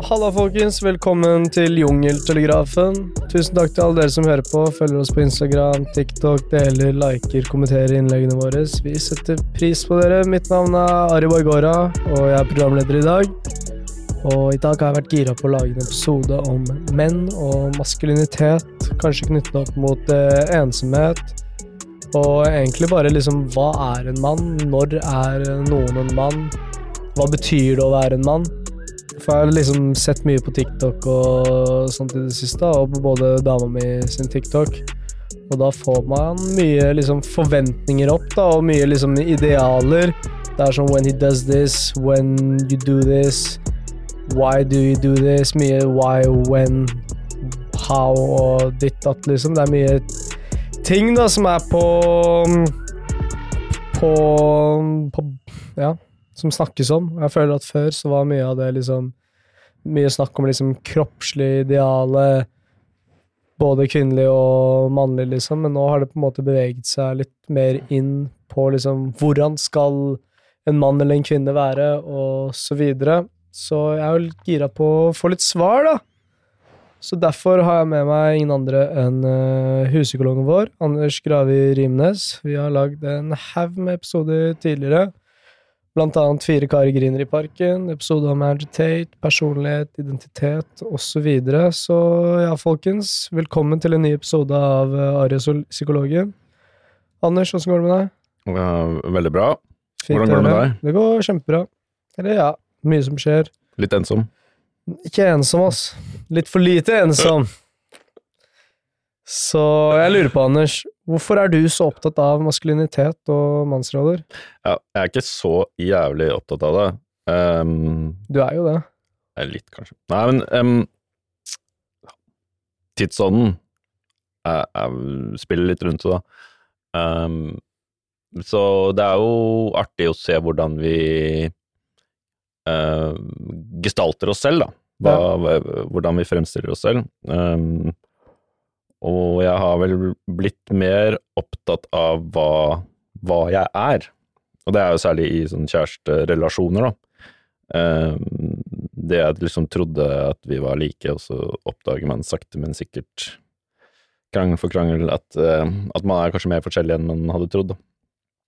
Halla, folkens. Velkommen til Jungeltelegrafen. Tusen takk til alle dere som hører på, følger oss på Instagram, TikTok, deler, liker, kommenterer innleggene våre. Vi setter pris på dere. Mitt navn er Ari Borgora, og jeg er programleder i dag. Og i dag har jeg vært gira på å lage en episode om menn og maskulinitet. Kanskje knyttet opp mot eh, ensomhet. Og egentlig bare liksom Hva er en mann? Når er noen en mann? Hva betyr det å være en mann? For jeg har liksom sett mye på TikTok og sånt i det siste, og på både dama mi sin TikTok. Og da får man mye liksom forventninger opp, da, og mye liksom idealer. Det er sånn when he does this, when you do this, why do you do this? Mye why, when, how og ditt datt, liksom. Det er mye ting da som er på På, på Ja som snakkes om. Jeg føler at før så var mye av det liksom Mye snakk om liksom kroppslig ideale, både kvinnelig og mannlig, liksom, men nå har det på en måte beveget seg litt mer inn på liksom hvordan skal en mann eller en kvinne være, og så videre. Så jeg er jo gira på å få litt svar, da. Så derfor har jeg med meg ingen andre enn uh, huspsykologen vår, Anders Gravi Rimnes. Vi har lagd en haug med episoder tidligere. Blant annet Fire karer griner i parken, episode om agitate, personlighet, identitet osv. Så, videre. så ja, folkens, velkommen til en ny episode av uh, Arias psykologen. Anders, åssen går det med deg? Ja, veldig bra. Fint, hvordan går det med deg? Det går kjempebra. Eller ja, mye som skjer. Litt ensom? Ikke ensom, ass. Litt for lite ensom. Så jeg lurer på, Anders, hvorfor er du så opptatt av maskulinitet og mannsroller? Ja, jeg er ikke så jævlig opptatt av det. Um, du er jo det. Litt, kanskje. Nei, men um, Tidsånden jeg, jeg, spiller litt rundt det, da. Um, så det er jo artig å se hvordan vi uh, gestalter oss selv, da. Hva, ja. Hvordan vi fremstiller oss selv. Um, og jeg har vel blitt mer opptatt av hva, hva jeg er. Og det er jo særlig i sånn kjæresterelasjoner, da. Um, det jeg liksom trodde at vi var like, og så oppdager man sakte, men sikkert, krangel for krangel, at, uh, at man er kanskje mer forskjellig enn man hadde trodd.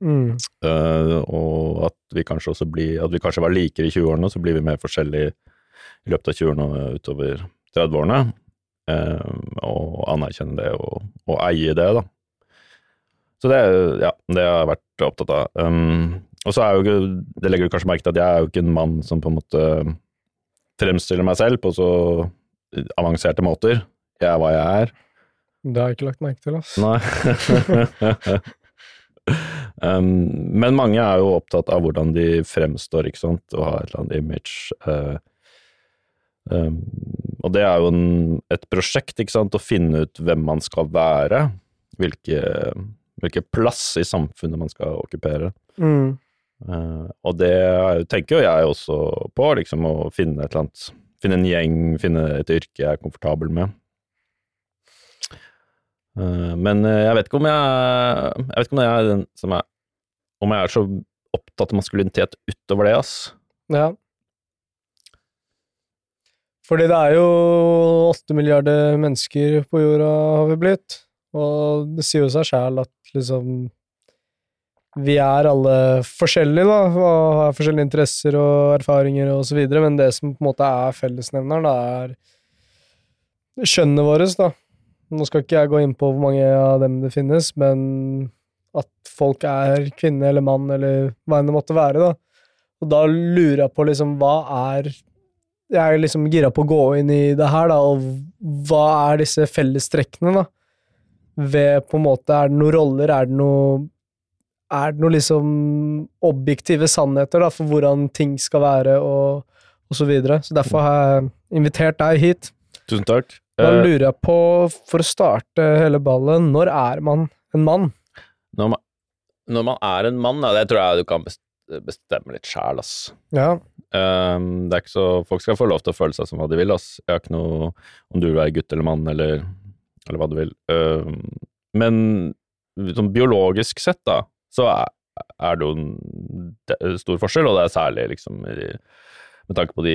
Mm. Uh, og at vi kanskje også blir At vi kanskje var likere i 20-årene, så blir vi mer forskjellige i løpet av 20-årene og utover 30-årene. Ehm, og anerkjenne det og, og, eie det, da. Så det, ja, det har jeg vært opptatt av. Um, og så er jo ikke, det legger du kanskje merke til at jeg er jo ikke en mann som på en måte fremstiller meg selv på så avanserte måter. Jeg er hva jeg er. Det har jeg ikke lagt merke til, ass. Nei. um, men mange er jo opptatt av hvordan de fremstår, ikke sant, og har et eller annet image. Uh, og det er jo en, et prosjekt, ikke sant, å finne ut hvem man skal være. Hvilke, hvilke plass i samfunnet man skal okkupere. Mm. Uh, og det tenker jo jeg også på, liksom å finne et eller annet Finne en gjeng, finne et yrke jeg er komfortabel med. Uh, men uh, jeg vet ikke om jeg Jeg vet ikke om jeg er den som er Om jeg er så opptatt av maskulinitet utover det, ass. Ja. Fordi det er jo åtte milliarder mennesker på jorda, har vi blitt. Og det sier jo seg sjæl at liksom Vi er alle forskjellige, da, og har forskjellige interesser og erfaringer og så videre, men det som på en måte er fellesnevneren, da, er skjønnet vårt, da. Nå skal ikke jeg gå inn på hvor mange av dem det finnes, men at folk er kvinne eller mann eller hva enn det måtte være, da. Og da lurer jeg på liksom, hva er jeg er liksom gira på å gå inn i det her, da, og hva er disse fellestrekkene, da? Ved på en måte Er det noen roller, er det noe Er det noen liksom objektive sannheter, da, for hvordan ting skal være, og, og så videre? Så derfor har jeg invitert deg hit. Tusen takk. Da eh, lurer jeg på, for å starte hele ballet, når er man en mann? Når man, når man er en mann, da, det tror jeg du kan bestemme litt sjæl, ass. Ja. Um, det er ikke så Folk skal få lov til å føle seg som hva de vil, ass. Jeg har ikke noe om du vil være gutt eller mann, eller, eller hva du vil. Um, men sånn biologisk sett, da, så er, er det jo en stor forskjell, og det er særlig liksom i med tanke på de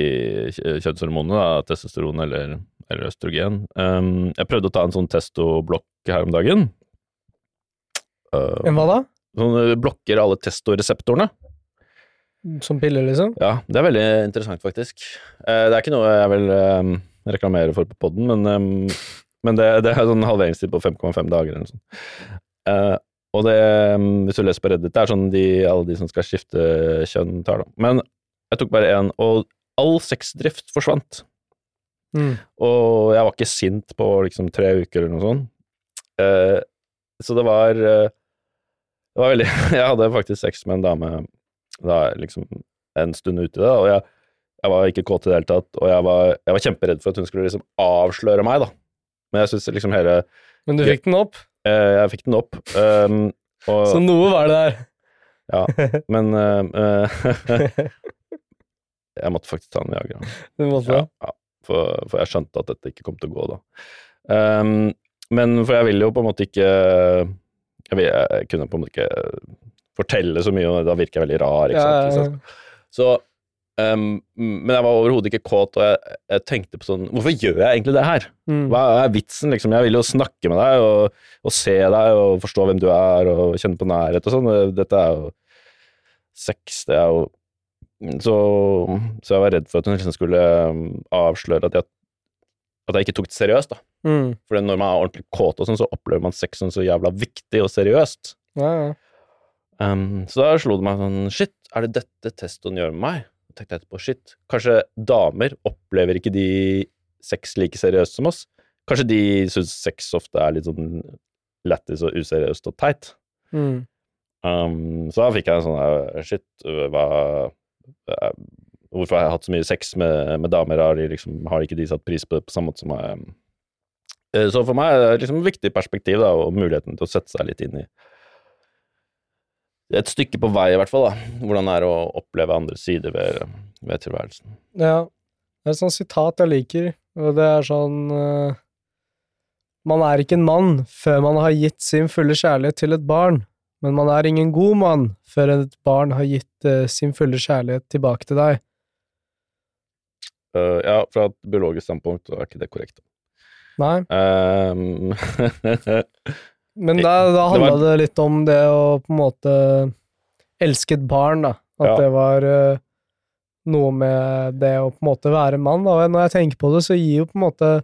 kjø- kjønnshormonene, da, testosteron eller, eller østrogen. Um, jeg prøvde å ta en sånn testoblokk her om dagen. En hva da? sånn uh, blokker alle testoreseptorene. Som piller, liksom? Ja, det er veldig interessant, faktisk. Eh, det er ikke noe jeg vil um, reklamere for på poden, men, um, men det, det er sånn halveringstid på 5,5 dager eller noe sånt. Eh, og det, hvis du leser på Reddit, det er sånn de, alle de som skal skifte kjønn, tar, da. Men jeg tok bare én, og all sexdrift forsvant. Mm. Og jeg var ikke sint på liksom tre uker eller noe sånt. Eh, så det var eh, Det var veldig Jeg hadde faktisk sex med en dame da liksom en stund ute i det, og jeg, jeg var ikke kåt i det hele tatt, og jeg var, jeg var kjemperedd for at hun skulle liksom avsløre meg, da. Men jeg syns liksom hele Men du fikk den opp, Jeg, Jeg fikk den opp, um, og så noe var det der. Ja, men eh, eh, Jeg måtte faktisk ta en Viagra. Du måtte Ja, ja. For, for jeg skjønte at dette ikke kom til å gå da. Um, men for jeg ville jo på en måte ikke Jeg, vil, jeg kunne på en måte ikke fortelle så mye, og da virker jeg veldig rar. ikke sant? Liksom. Så, um, men jeg var overhodet ikke kåt, og jeg, jeg tenkte på sånn Hvorfor gjør jeg egentlig det her? Mm. Hva er vitsen, liksom? Jeg vil jo snakke med deg og, og se deg og forstå hvem du er og kjenne på nærhet og sånn. Dette er jo sex, det er jo så, så jeg var redd for at hun liksom skulle um, avsløre at jeg, at jeg ikke tok det seriøst, da. Mm. For når man er ordentlig kåt og sånn, så opplever man sex som så jævla viktig og seriøst. Ja, ja. Um, så da slo det meg sånn Shit, er det dette testoen gjør med meg? Og tenkte jeg etterpå, shit, kanskje damer opplever ikke de sex like seriøst som oss? Kanskje de syns sex ofte er litt sånn lættis og useriøst og teit? Mm. Um, så da fikk jeg en sånn eh, Shit, hva eh, Hvorfor har jeg hatt så mye sex med, med damer? Har, de liksom, har ikke de satt pris på det på samme måte som meg? Eh, Så for meg er det liksom et viktig perspektiv, da, og muligheten til å sette seg litt inn i et stykke på vei, i hvert fall, da. Hvordan det er å oppleve andre sider ved, ved tilværelsen. Ja. Det er et sånt sitat jeg liker, og det er sånn uh, Man er ikke en mann før man har gitt sin fulle kjærlighet til et barn, men man er ingen god mann før et barn har gitt uh, sin fulle kjærlighet tilbake til deg. Uh, ja, fra et biologisk standpunkt er ikke det korrekt. Nei, Um, men da, da Det handla var- det litt om det å på en måte elske et barn, da. At Ja. det var uh, noe med det å på en måte være mann. Da. Og når jeg tenker på det, så gir jo på en måte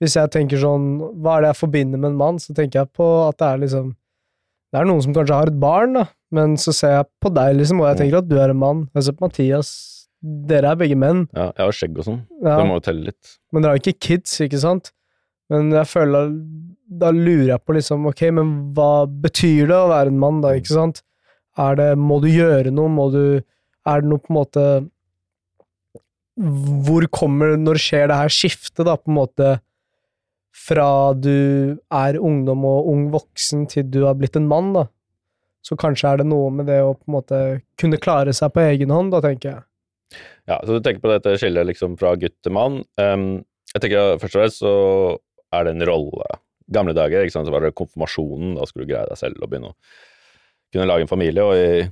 Hvis jeg tenker sånn Hva er det jeg forbinder med en mann? Så tenker jeg på at det er liksom Det er noen som kanskje har et barn, da, men så ser jeg på deg, liksom, og jeg tenker at du er en mann. Jeg ser på Mathias. Dere er begge menn. ja, jeg har skjegg og sånn. Ja. Det må jo telle litt. Men dere har ikke kids, ikke sant? Men jeg føler Da lurer jeg på liksom, ok, men hva betyr det å være en mann, da, ikke sant? Er det Må du gjøre noe? Må du Er det noe på en måte Hvor kommer Når skjer det her skiftet, da, på en måte fra du er ungdom og ung voksen til du har blitt en mann, da? Så kanskje er det noe med det å på en måte kunne klare seg på egen hånd, da, tenker jeg. Ja, så du tenker på dette skillet liksom fra gutt til mann. Um, jeg tenker Først og fremst så er det en rolle. Gamle dager ikke sant, så var det konfirmasjonen, da skulle du greie deg selv og begynne å kunne lage en familie. Og i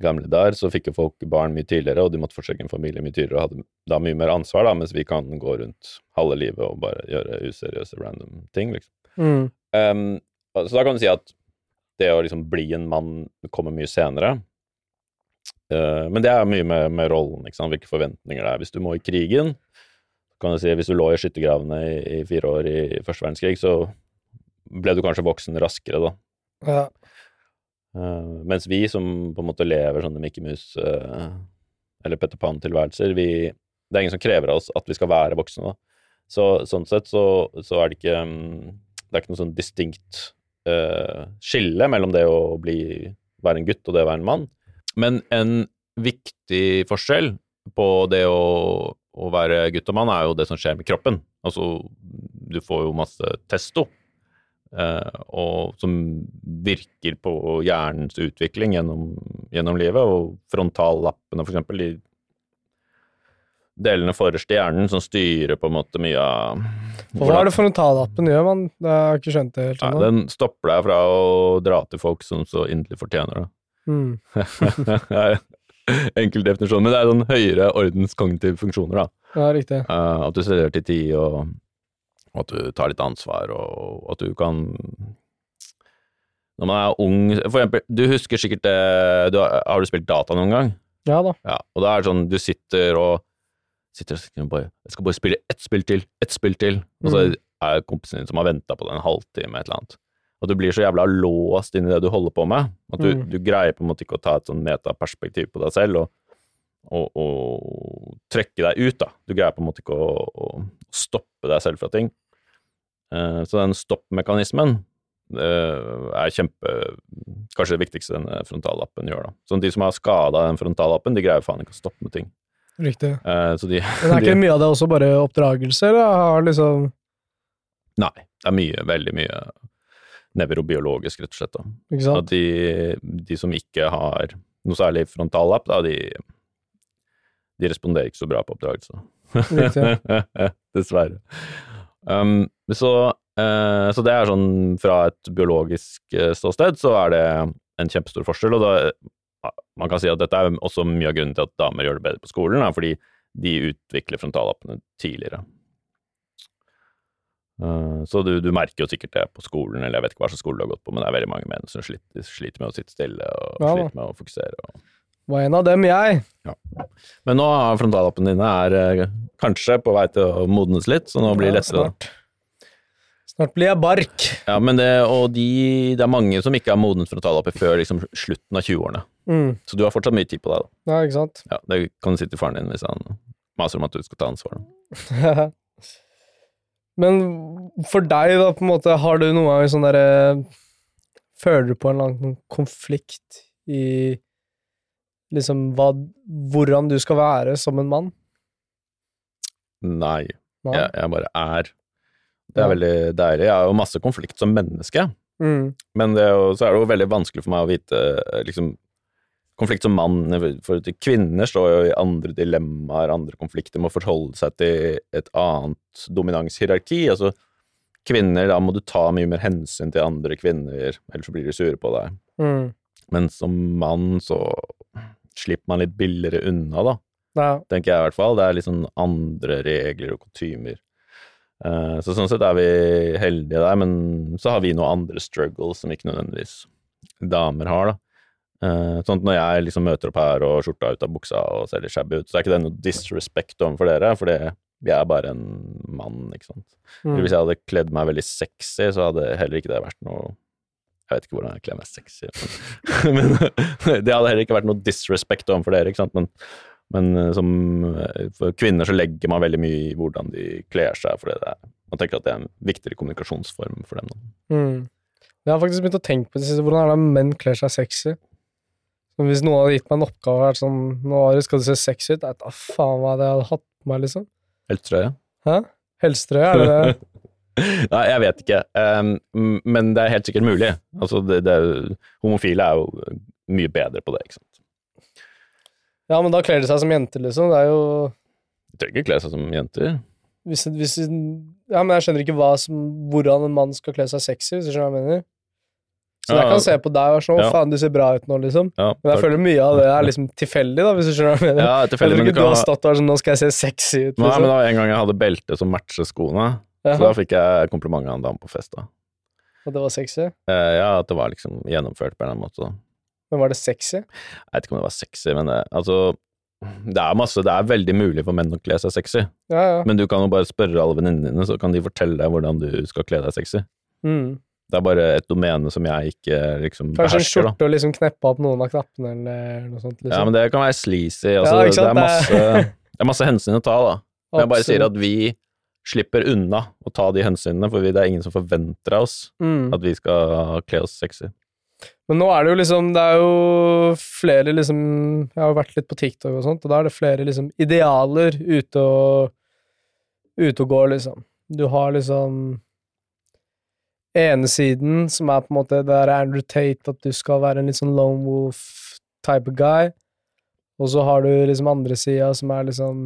gamle dager så fikk jo folk barn mye tidligere, og de måtte forsøke en familie mye tidligere og hadde da mye mer ansvar, da, mens vi kan gå rundt halve livet og bare gjøre useriøse, random ting. liksom. Mm. Um, så da kan du si at det å liksom bli en mann kommer mye senere. Uh, men det er mye med, med rollen, ikke sant? hvilke forventninger det er. Hvis du må i krigen, kan du si hvis du lå i skyttergravene i, i fire år i første verdenskrig, så ble du kanskje voksen raskere, da. Ja. Uh, mens vi som på en måte lever sånne Mickey Mouse uh, eller Petter Pan-tilværelser, vi Det er ingen som krever av oss at vi skal være voksne, da. Så sånn sett så, så er det ikke mm, Det er ikke noe sånn distinkt uh, skille mellom det å bli være en gutt og det å være en mann. Men en viktig forskjell på det å, å være gutt og mann er jo det som skjer med kroppen. Altså, du får jo masse testo. eh, og som virker på hjernens utvikling gjennom, gjennom livet, og frontallappene, for eksempel, de delene forrest i hjernen som styrer på en måte mye av hva er det frontallappen gjør, man? Det har jeg ikke skjønt det helt ennå. den stopper deg fra å dra til folk som så inderlig fortjener det. Mm. enkel definisjon, men det er sånn høyere ordens kognitive funksjoner, da. Ja, riktig. Uh, at du studerer til tid, og og at du tar litt ansvar, og at du kan Når man er ung For eksempel, du husker sikkert det du har, har du spilt data noen gang? Ja da. Ja, og da er det sånn, du sitter og sitter og bare, Jeg skal bare spille ett spill til, ett spill til, og så Mm. er kompisen din som har venta på det en halvtime, et eller annet. Og du blir så jævla låst inn i det du holder på med, at du, Mm. du greier på en måte ikke å ta et sånn metaperspektiv på deg selv, og, og, og trekke deg ut, da. Du greier på en måte ikke å, å stoppe deg selv fra ting. Eh, Så den stoppmekanismen eh, er kjempe Kanskje det viktigste denne frontallappen gjør, da. Så de som har skada den frontallappen, de greier faen ikke å stoppe med ting. Riktig. Eh, Så de, Men er ikke de mye av det også bare oppdragelse, eller har liksom Nei, det er mye, veldig mye nevrobiologisk, rett og slett. At de, de som ikke har noe særlig frontallapp, da, de, de responderer ikke så bra på oppdragelse. Dessverre. Um, så, uh, så det er sånn fra et biologisk eh, ståsted, så er det en kjempestor forskjell. Og da, ja, man kan si at dette er også mye av grunnen til at damer gjør det bedre på skolen, da, fordi de utvikler frontallappene tidligere. Eh, Så du, du merker jo sikkert det på skolen, eller jeg vet ikke hva slags skole du har gått på, men det er veldig mange menn som sliter, sliter med å sitte stille og Ja sliter med å fokusere. Og... Var en av dem, jeg. Men nå er frontallappene dine er eh, kanskje på vei til å modnes litt, så nå blir det lettere. Ja, Snart. Snart blir jeg bark. Ja, men det, og de, det er mange som ikke har modnet frontallapper før liksom slutten av 20-årene. Mm. Så du har fortsatt mye tid på deg. da. Ja, ikke sant? Ja, Det kan du si til faren din hvis han maser om at du skal ta ansvar. Men for deg, da, på en måte, har du noen gang sånn derre Føler du på en eller annen konflikt i liksom hva Hvordan du skal være som en mann? Nei, Nei? jeg, jeg bare er. Det er Ja. veldig deilig. Jeg har jo masse konflikt som menneske. Mm. Men det er jo, så er det jo veldig vanskelig for meg å vite liksom, Konflikt som mann for til Kvinner står jo i andre dilemmaer, andre konflikter, må forholde seg til et annet dominanshierarki. Altså, kvinner, da må du ta mye mer hensyn til andre kvinner, ellers så blir de sure på deg. Mm. Men som mann så slipper man litt billigere unna, da, Ja. tenker jeg i hvert fall. Det er litt sånn andre regler og kutymer. Eh, Så sånn sett er vi heldige der, men så har vi noen andre struggles som ikke nødvendigvis damer har, da. Eh, Sånn at når jeg liksom møter opp her og skjorta ut av buksa og ser litt shabby ut, så er ikke det noe disrespect overfor dere, for jeg er bare en mann, ikke sant. Mm. Hvis jeg hadde kledd meg veldig sexy, så hadde heller ikke det vært noe Jeg vet ikke hvordan jeg kler meg sexy, men, men det hadde heller ikke vært noe disrespect overfor dere, ikke sant. Men, men eh, som eh, for kvinner så legger man veldig mye i hvordan de kler seg, for det er, man tenker at det er en viktigere kommunikasjonsform for dem. da. Mm. Jeg har faktisk begynt å tenke på det siste, hvordan er det menn kler seg sexy? Så hvis noen hadde gitt meg en oppgave og vært sånn Nå skal du se sexy ut? Jeg vet da faen hva jeg hadde hatt på meg, liksom. Helsetrøye? Hæ? Helsetrøye, er det det? Nei, jeg vet ikke, um, men det er helt sikkert mulig. Altså, det, det, homofile er jo mye bedre på det, ikke sant. Ja, men da kler de seg som jenter, liksom. Det er jo De trenger ikke kle seg som jenter. hvis, hvis, Ja, men jeg skjønner ikke som, hvordan en mann skal kle seg sexy, hvis du skjønner hva jeg mener. Så jeg kan se på deg og sånn Ja. 'Faen, du ser bra ut nå', liksom. Ja, Men jeg føler mye av det er liksom tilfeldig, da, hvis du skjønner hva jeg mener. ja, jeg tror ikke du har stått der sånn 'Nå skal jeg se sexy ut', Nei, men da en gang jeg hadde belte som matcher skoene, så da fikk jeg kompliment av en dame på fest. da. At det var sexy. Eh, ja, at det var liksom gjennomført på en eller annen måte. da. Men var det sexy? Jeg vet ikke om det var sexy, men det, altså det er masse, det er veldig mulig for menn å kle seg sexy, Ja, ja. men du kan jo bare spørre alle venninnene dine, så kan de fortelle deg hvordan du skal kle deg sexy. Mm. Det er bare et domene som jeg ikke liksom Kanskje en behersker, da. skjorte og liksom kneppe opp noen av knappene eller noe sånt. Liksom. Ja, men det kan være sleazy. Altså, Ja, det, er masse, det er masse hensyn å ta, da. Men jeg bare sier at vi slipper unna å ta de hensynene, for det er ingen som forventer av oss mm. at vi skal kle oss sexy. Men nå er det jo liksom Det er jo flere liksom Jeg har jo vært litt på TikTok og sånt, og da er det flere liksom idealer ute og Ute og går, liksom. Du har liksom ene siden, som er på en måte der Andrew Tate, at du skal være en litt sånn lone wolf type guy. Og så har du liksom andre sida, som er liksom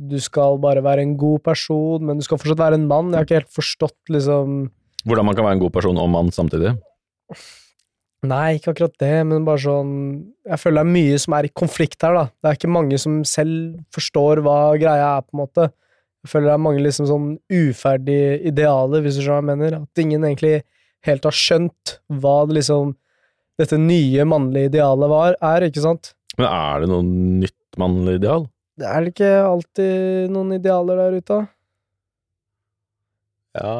Du skal bare være en god person, men du skal fortsatt være en mann. Jeg har ikke helt forstått liksom Hvordan man kan være en god person og mann samtidig. Nei, ikke akkurat det, men bare sånn Jeg føler det er mye som er i konflikt her, da. Det er ikke mange som selv forstår hva greia er, på en måte. Jeg føler det er mange liksom sånn uferdige idealer, hvis du skjønner hva jeg mener. At ingen egentlig helt har skjønt hva det liksom dette nye mannlige idealet var, er, ikke sant? Men er det noe nytt mannlig ideal? Det er vel ikke alltid noen idealer der ute? da? Ja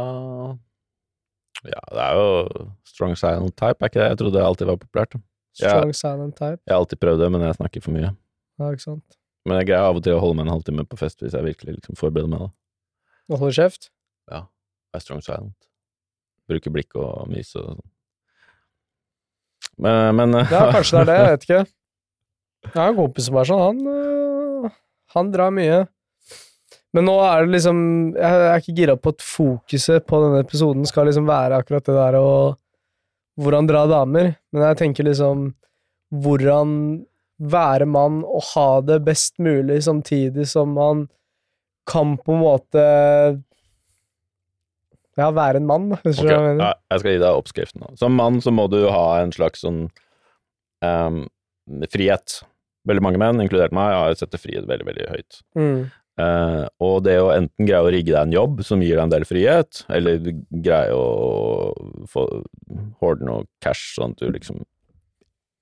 Ja, det er jo strong silent type, er ikke det? Jeg trodde det alltid var populært. Strong jeg, silent type. Jeg har alltid prøvd det, men jeg snakker for mye. Ja, ikke sant? Men jeg greier av og til å holde meg en halvtime på fest hvis jeg virkelig liksom forbereder meg. da. Og holder kjeft? Ja, er strong silent. Bruke blikk og mys og sånn. Men, men Ja, kanskje det er det, jeg vet ikke. Jeg har en kompis som er sånn, han, øh, han drar mye. Men nå er det liksom Jeg er ikke gira på at fokuset på denne episoden skal liksom være akkurat det der og Hvordan dra damer, men jeg tenker liksom Hvordan være mann og ha det best mulig samtidig som man kan på en måte Ja, være en mann, hvis du Ok, skjønner hva jeg mener. jeg skal gi deg oppskriften. nå. Som mann så må du ha en slags sånn um, frihet. Veldig mange menn, inkludert meg, har setter frihet veldig, veldig høyt. Mm. Uh, og det å enten greie å rigge deg en jobb som gir deg en del frihet, eller greie å få horde noe cash, sånn at du liksom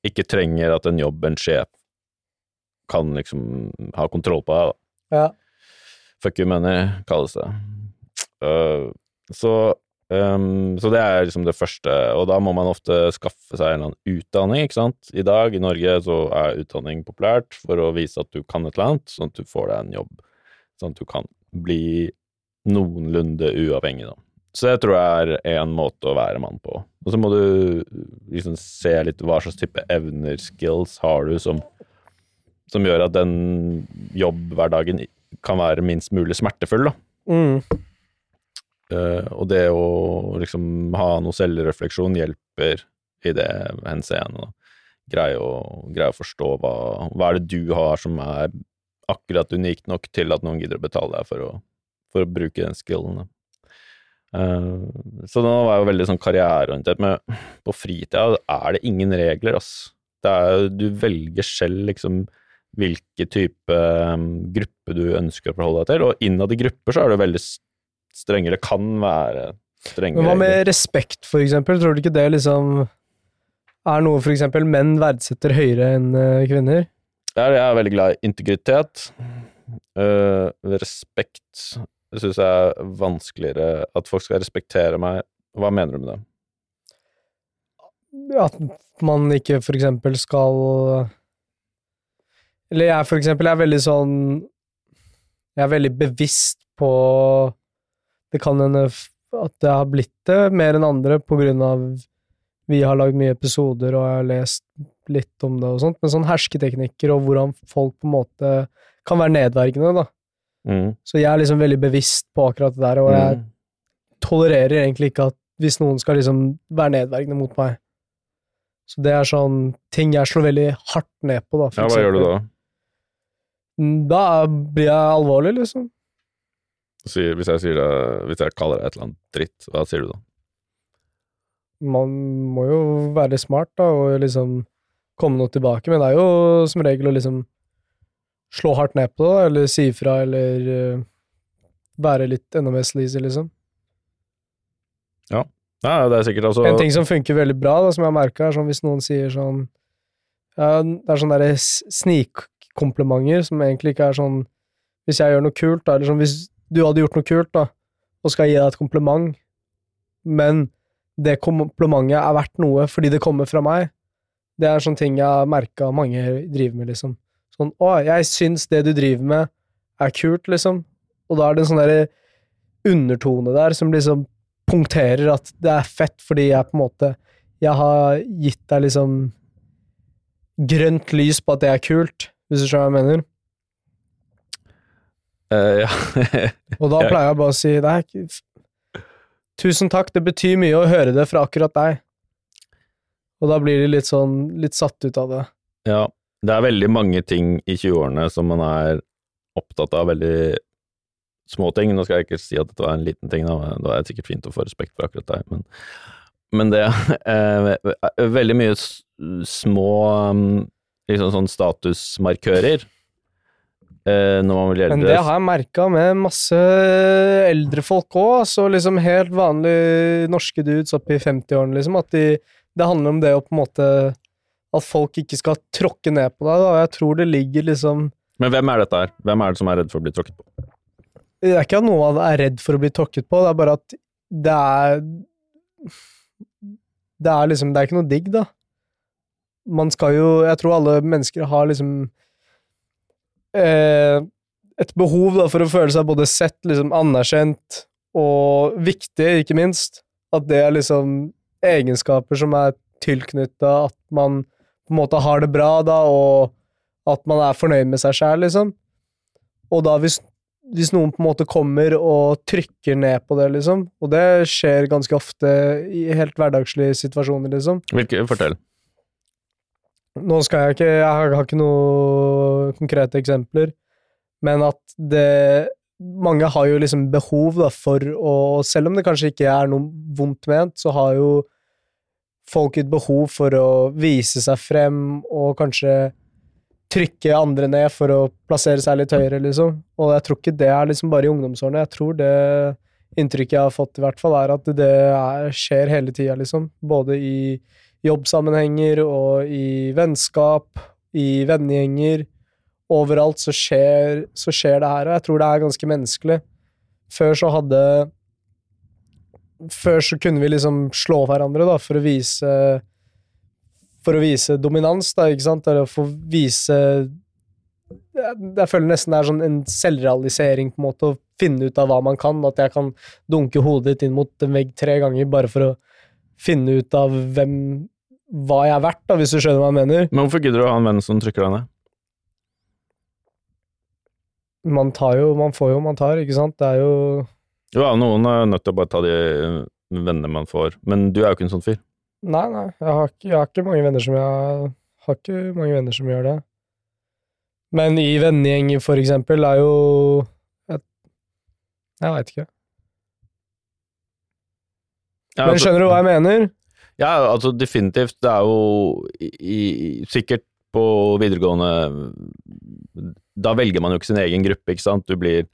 ikke trenger at en jobb, en sjef, kan liksom ha kontroll på deg, da. Ja. Fuck you money, kalles det. Uh, så, um, så det er liksom det første, og da må man ofte skaffe seg en eller annen utdanning, ikke sant. I dag i Norge så er utdanning populært for å vise at du kan et eller annet, sånn at du får deg en jobb, sånn at du kan bli noenlunde uavhengig, da. Så det tror jeg er en måte å være mann på. Og så må du liksom se litt hva slags type evner, skills, har du som, som gjør at den jobbhverdagen kan være minst mulig smertefull, da. Mm. Uh, og det å liksom ha noe selvrefleksjon hjelper i det henseende. Greie å, greie å forstå hva, hva er det du har som er akkurat unikt nok til at noen gidder å betale deg for å, for å bruke den skillen. da. Eh, så nå var jeg jo veldig sånn karriereorientert, men på fritida er det ingen regler, ass. Det er, du velger selv liksom hvilke type um, gruppe du ønsker å forholde deg til, og innad i grupper så er det veldig strengere, strenge, eller kan være strenge Men hva med respekt, for eksempel? Tror du ikke det liksom er noe for eksempel menn verdsetter høyere enn eh, kvinner? Jeg er jeg veldig glad i integritet. Eh, respekt syns jeg er vanskeligere At folk skal respektere meg. Hva mener du med det? At man ikke for eksempel skal Eller jeg for eksempel er veldig sånn Jeg er veldig bevisst på Det kan hende at det har blitt det mer enn andre på grunn av vi har lagd mye episoder og jeg har lest litt om det og sånt, men sånn hersketeknikker og hvordan folk på en måte kan være nedverdigende, da. Mm. Så jeg er liksom veldig bevisst på akkurat det der, og jeg Mm. tolererer egentlig ikke at hvis noen skal liksom være nedverdigende mot meg. Så det er sånn ting jeg slår veldig hardt ned på, da. Ja, hva gjør du da? Mm, Da blir jeg alvorlig, liksom. Så Hvis jeg, sier det, hvis jeg kaller deg et eller annet dritt, hva sier du da? Man må jo være smart, da, og liksom komme noe tilbake, men det er jo som regel å liksom slå hardt ned på det, eller si ifra, eller uh, være litt enda mer sleazy, liksom. Ja, det er sikkert altså En ting som funker veldig bra, da, som jeg har merka, er sånn hvis noen sier sånn ja, Det er sånne snikkomplimenter som egentlig ikke er sånn Hvis jeg gjør noe kult, da, eller sånn hvis du hadde gjort noe kult, da, og skal gi deg et kompliment, men det komplimentet er verdt noe fordi det kommer fra meg, det er sånne ting jeg har merka mange driver med, liksom. Sånn 'Å, jeg syns det du driver med, er kult', liksom. Og da er det en sånn derre undertone der som liksom punkterer at det er fett fordi jeg på en måte Jeg har gitt deg liksom grønt lys på at det er kult, hvis du skjønner hva jeg mener. Uh, ja. Og da pleier jeg bare å si det er ikke Tusen takk, det betyr mye å høre det fra akkurat deg. Og da blir de litt sånn litt satt ut av det. ja. Det er veldig mange ting i 20-årene som man er opptatt av, veldig små ting. Nå skal jeg ikke si at dette var en liten ting, da, da er det sikkert fint å få respekt for akkurat deg, men men det eh, Veldig mye små um, liksom sånn statusmarkører eh, når man blir Men det har jeg merka med masse eldre folk òg. Så liksom helt vanlige norske dudes opp i 50-årene, liksom. At de, det handler om det å på en måte At folk ikke skal tråkke ned på deg. Da. Jeg tror det ligger liksom Men hvem er dette her? Hvem er det som er redd for å bli tråkket på? Det er ikke at noen er redd for å bli tråkket på, det er bare at det er Det er liksom Det er ikke noe digg, da. Man skal jo Jeg tror alle mennesker har liksom eh, et behov da for å føle seg både sett, liksom anerkjent og viktig, ikke minst. At det er liksom egenskaper som er tilknytta at man på en måte har det bra, da, og at man er fornøyd med seg sjæl, liksom. Og da hvis hvis noen på en måte kommer og trykker ned på det, liksom, og det skjer ganske ofte i helt hverdagslige situasjoner, liksom. Hvilke, fortell. Nå skal jeg ikke Jeg har, har ikke noen konkrete eksempler, men at det Mange har jo liksom behov da for å Selv om det kanskje ikke er noe vondt ment, så har jo folk et behov for å vise seg frem og kanskje trykke andre ned for å plassere seg litt høyere, liksom. Og jeg tror ikke det er liksom bare i ungdomsårene. Jeg tror det inntrykket jeg har fått, i hvert fall, er at det er, skjer hele tida, liksom. Både i jobbsammenhenger og i vennskap, i vennegjenger. Overalt så skjer, så skjer det her, og jeg tror det er ganske menneskelig. Før så hadde Før så kunne vi liksom slå hverandre, da, for å vise For å vise dominans, da, ikke sant, eller for å vise jeg, føler nesten det er sånn en selvrealisering, på en måte, å finne ut av hva man kan. At jeg kan dunke hodet ditt inn mot en vegg tre ganger bare for å finne ut av hvem hva jeg er verdt, da, hvis du skjønner hva jeg mener. Men hvorfor gidder du å ha en venn som trykker deg ned? Man tar jo, man får jo, man tar, ikke sant. Det er jo Jo, ja, noen er nødt til å bare ta de vennene man får, men du er jo ikke en sånn fyr. Nei, nei, jeg har ikke, jeg har ikke mange venner som jeg har ikke mange venner som gjør det. Men i vennegjenger, for eksempel, er jo Jeg, jeg veit ikke. Ja, Men altså- skjønner du hva jeg mener? Ja, altså definitivt. Det er jo i, i, sikkert på videregående Da velger man jo ikke sin egen gruppe, ikke sant. Du blir,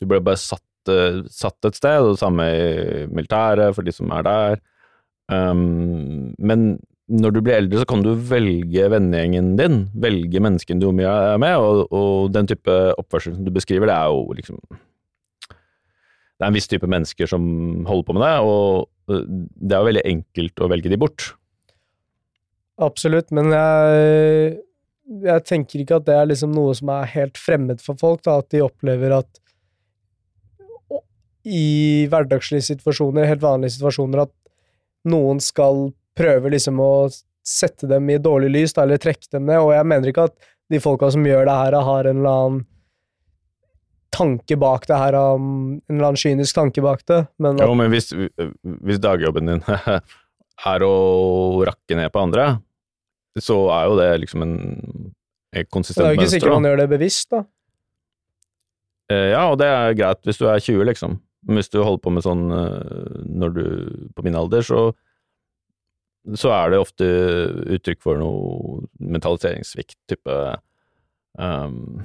du blir bare satt, eh, satt et sted, og det samme i militæret for de som er der. Um, men når du blir eldre, så kan du velge vennegjengen din, velge menneskene du er med, og, og den type oppførsel som du beskriver, det er jo liksom Det er en viss type mennesker som holder på med det, og øh, det er jo veldig enkelt å velge de bort. Absolutt, men jeg, jeg tenker ikke at det er liksom noe som er helt fremmed for folk, da, at de opplever at i hverdagslige situasjoner, helt vanlige situasjoner, at noen skal prøve liksom å sette dem i dårlig lys, da, eller trekke dem ned, og jeg mener ikke at de folka som gjør det her, har en eller annen tanke bak det her, um, en eller annen kynisk tanke bak det, men Jo, men hvis, hvis dagjobben din er å rakke ned på andre, så er jo det liksom en, Konsistent mønster det er jo ikke sikkert man gjør det bevisst, da. Eh, Ja, og det er greit hvis du er 20, liksom. Men hvis du holder på med sånn eh, når du på min alder, så så er det ofte uttrykk for noe mentaliseringssvikt, type um,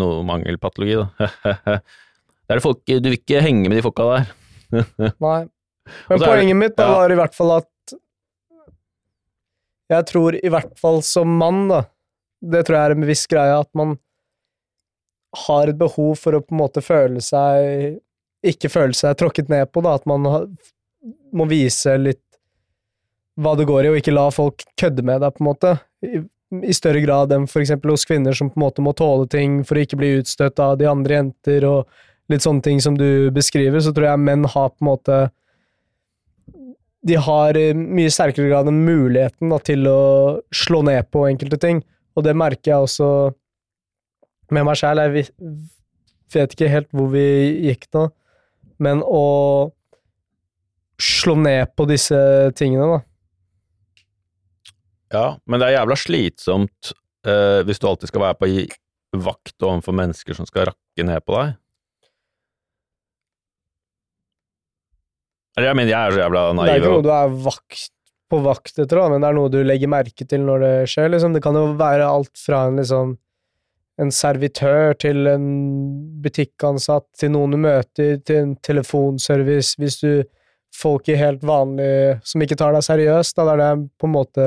noe mangelpatologi, da. det er det folk Du vil ikke henge med de folka der. Nei. Men poenget det- mitt da ja. var i hvert fall at Jeg tror i hvert fall som mann, da Det tror jeg er en bevisst greie, at man har et behov for å på en måte føle seg Ikke føle seg tråkket ned på, da. At man må vise litt hva det går i, og ikke la folk kødde med deg, på en måte. I, større grad enn eksempel hos kvinner, som på en måte må tåle ting for å ikke bli utstøtt av de andre jenter, og litt sånne ting som du beskriver, så tror jeg menn har på en måte De har i mye sterkere grad enn muligheten da, til å slå ned på enkelte ting, og det merker jeg også med meg sjæl. Jeg vet ikke helt hvor vi gikk nå, men å slå ned på disse tingene, da. Ja, men det er jævla slitsomt eh, hvis du alltid skal være på gi vakt overfor mennesker som skal rakke ned på deg. Eller jeg mener, jeg er så jævla naiv. Det er ikke noe du er vakt, på vakt etter, da, men det er noe du legger merke til når det skjer. Liksom. Det kan jo være alt fra en liksom en servitør til en butikkansatt, til noen du møter, til en telefonservice, hvis du folk i helt vanlig som ikke tar deg seriøst, da det er det jeg på en måte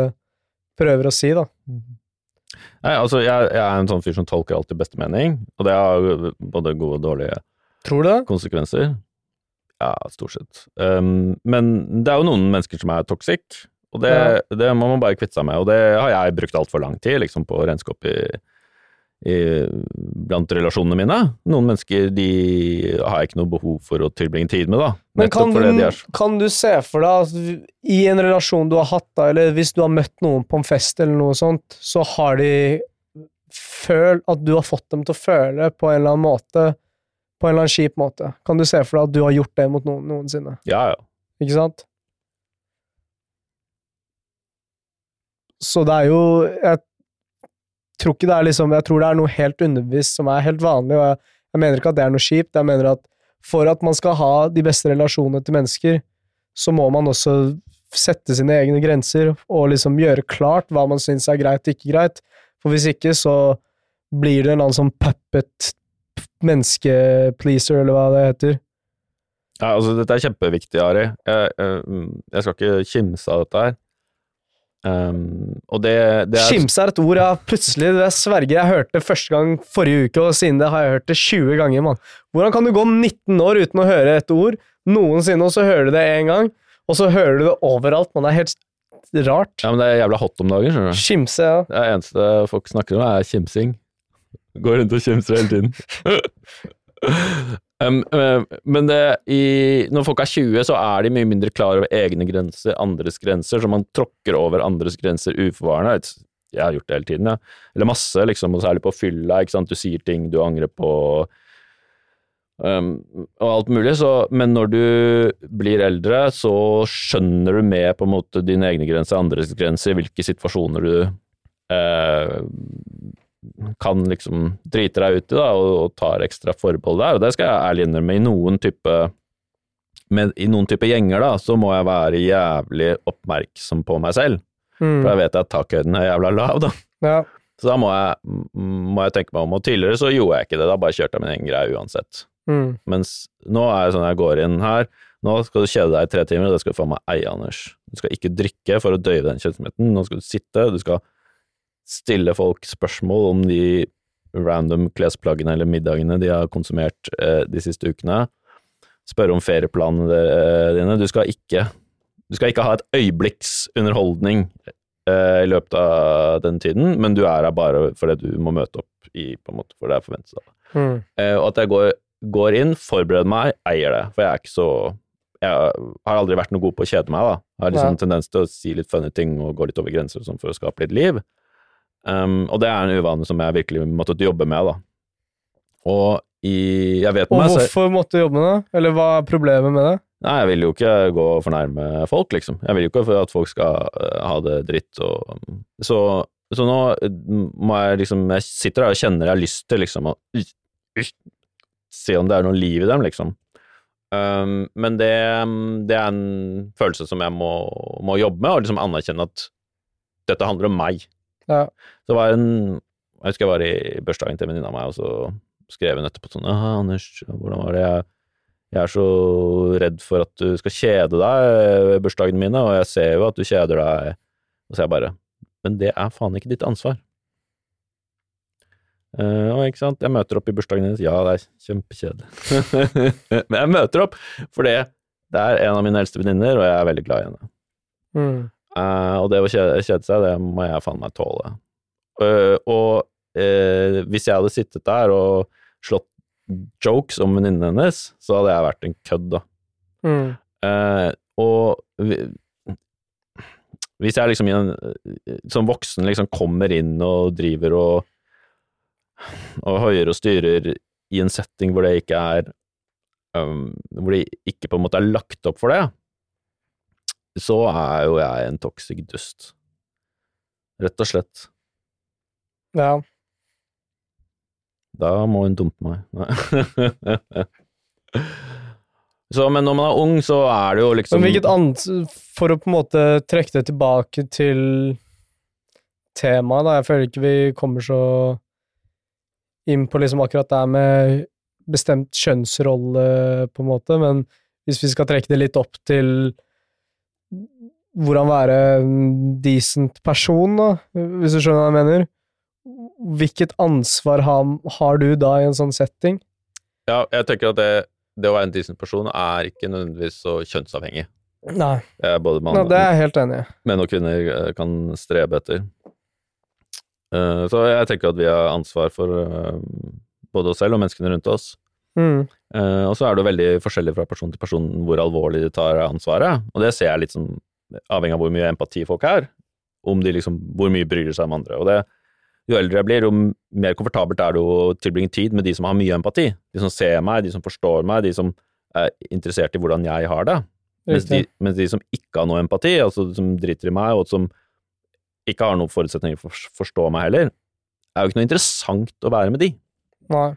prøver å si, da. Nei, altså, jeg, jeg er en sånn fyr som tolker alltid beste mening, og det har både gode og dårlige Tror du det? konsekvenser. Ja, stort sett. Um, men det er jo noen mennesker som er toxic, og det, det må man bare kvitte seg med. Og det har jeg brukt altfor lang tid liksom, på å renske opp i, i, blant relasjonene mine. Noen mennesker de har jeg ikke noe behov for å tilbringe tid med, da. Men kan du, er kan du se for deg at i en relasjon du har hatt, da, eller hvis du har møtt noen på en fest eller noe sånt, så har de følt at du har fått dem til å føle på en eller annen måte, på en eller annen kjip måte. Kan du se for deg at du har gjort det mot noen noensinne? Ja, ja. Ikke sant? Så det er jo Jeg tror ikke det er liksom Jeg tror det er noe helt underbevisst som er helt vanlig, og jeg, jeg mener ikke at det er noe kjipt. Jeg mener at for at man skal ha de beste relasjonene til mennesker, så må man også sette sine egne grenser og liksom gjøre klart hva man syns er greit og ikke greit. For hvis ikke, så blir det en annen sånn puppet menneskepleaser, eller hva det heter. Ja, altså Dette er kjempeviktig, Ari. Jeg, jeg, jeg skal ikke kimse av dette her. Um, og det, det er Skimse er et ord jeg plutselig Jeg sverger jeg hørte første gang forrige uke, og siden det har jeg hørt det 20 ganger. mann. Hvordan kan du gå 19 år uten å høre et ord noensinne, og så hører du det én gang, og så hører du det overalt? Man. Er helt rart. Ja, men det er jævla hot om dagen, skjønner du. Skimse, ja. Det eneste folk snakker om, er kimsing. Går rundt og kimser hele tiden. um, um, men det, i, når folk er 20, så er de mye mindre klar over egne grenser, andres grenser, så man tråkker over andres grenser uforvarende. Jeg har gjort det hele tiden, ja. Eller masse, liksom, og særlig på fylla. ikke sant? Du sier ting du angrer på, um, og alt mulig. Så, men når du blir eldre, så skjønner du med på en måte dine egne grenser, andres grenser, hvilke situasjoner du eh, kan liksom drite deg ut i da, og, og tar ekstra forbehold der. Og det skal jeg ærlig innrømme. I noen type med, I noen type gjenger da, så må jeg være jævlig oppmerksom på meg selv. Mm. For jeg vet at takhøyden er jævla lav, da. ja. Så da må jeg, må jeg tenke meg om. Og tidligere så gjorde jeg ikke det, da bare kjørte jeg min egen greie uansett. Mm. Mens nå er det sånn jeg går inn her, nå skal du kjede deg i tre timer, og det skal du faen meg eie, Anders. Du skal ikke drikke for å døyve den kjedsomheten, nå skal du sitte, du skal stille folk spørsmål om de random klesplaggene eller middagene de har konsumert eh, de siste ukene. Spørre om ferieplanene eh, dine. Du skal ikke, du skal ikke ha et øyeblikks underholdning eh, i løpet av den tiden, men du er her bare fordi du må møte opp i, på en måte, for det er forventet av deg. Mm. Eh, og at jeg går, går inn, forbereder meg, eier det. For jeg er ikke så Jeg har aldri vært noe god på å kjede meg, da. Jeg har liksom ja. tendens til å si litt funny ting og gå litt over grenser sånn for å skape litt liv. Um, og det er en uvane som jeg virkelig måttet jobbe med, da. Og i Jeg vet Og meg selv hvorfor måtte du jobbe med det? Eller hva er problemet med det? Nei, jeg vil jo ikke gå og fornærme folk, liksom. Jeg vil jo ikke at folk skal eh, ha det dritt og Så, så nå eh, må jeg liksom Jeg sitter der og kjenner jeg har lyst til liksom å se om det er noe liv i dem, liksom. Um, men det, det er en følelse som jeg må, må jobbe med, og liksom anerkjenne at dette handler om meg. Ja. Så var en Jeg husker jeg var i bursdagen til en venninne av meg, og så skrev hun etterpå sånn Ja, Anders, hvordan var det? Jeg, jeg er så redd for at du skal kjede deg ved bursdagene mine, og jeg ser jo at du kjeder deg. Og så er jeg bare Men det er faen ikke ditt ansvar. Og ikke sant, jeg møter opp i bursdagen hennes. ja, det er kjempekjedelig. Men jeg møter opp, for det, det er en av mine eldste venninner, og jeg er veldig glad i henne. Mm. Eh, og det å kjede, kjede seg, det må jeg faen meg tåle. Uh, og uh, hvis jeg hadde sittet der og slått jokes om venninnen hennes, så hadde jeg vært en kødd, da. Mm. Og vi- hvis jeg liksom en, som voksen liksom kommer inn og driver og og høyer og styrer i en setting hvor det ikke er um, Hvor det ikke på en måte er lagt opp for det, så er jo jeg en toxic dust. Rett og slett. Ja. Da må hun dumpe meg. Nei. Så, men når man er ung, så er det jo liksom Men hvilket annet For å på en måte trekke det tilbake til temaet, da. Jeg føler ikke vi kommer så inn på liksom akkurat det med bestemt kjønnsrolle, på en måte, men hvis vi skal trekke det litt opp til hvordan være en decent person, da, hvis du skjønner hva jeg mener. Hvilket ansvar har, har du da i en sånn setting? Ja, jeg tenker at det, det å være en decent person er ikke nødvendigvis så kjønnsavhengig. Nei, både man, Nei det er jeg helt enig i. menn og kvinner eh, kan strebe etter. Eh, Så jeg tenker at vi har ansvar for eh, både oss selv og menneskene rundt oss. Mm. Uh, Og så er det jo veldig forskjellig fra person til person hvor alvorlig de tar ansvaret, og det ser jeg litt som avhengig av hvor mye empati folk er, om de liksom, hvor mye bryr seg om andre. Og det, jo eldre jeg blir, jo mer komfortabelt er det å tilbringe tid med de som har mye empati. De som ser meg, de som forstår meg, de som er interessert i hvordan jeg har det. Mens de, mens de som ikke har noe empati, altså som driter i meg, og som ikke har noen forutsetninger for å forstå meg heller, er jo ikke noe interessant å være med de. Nei.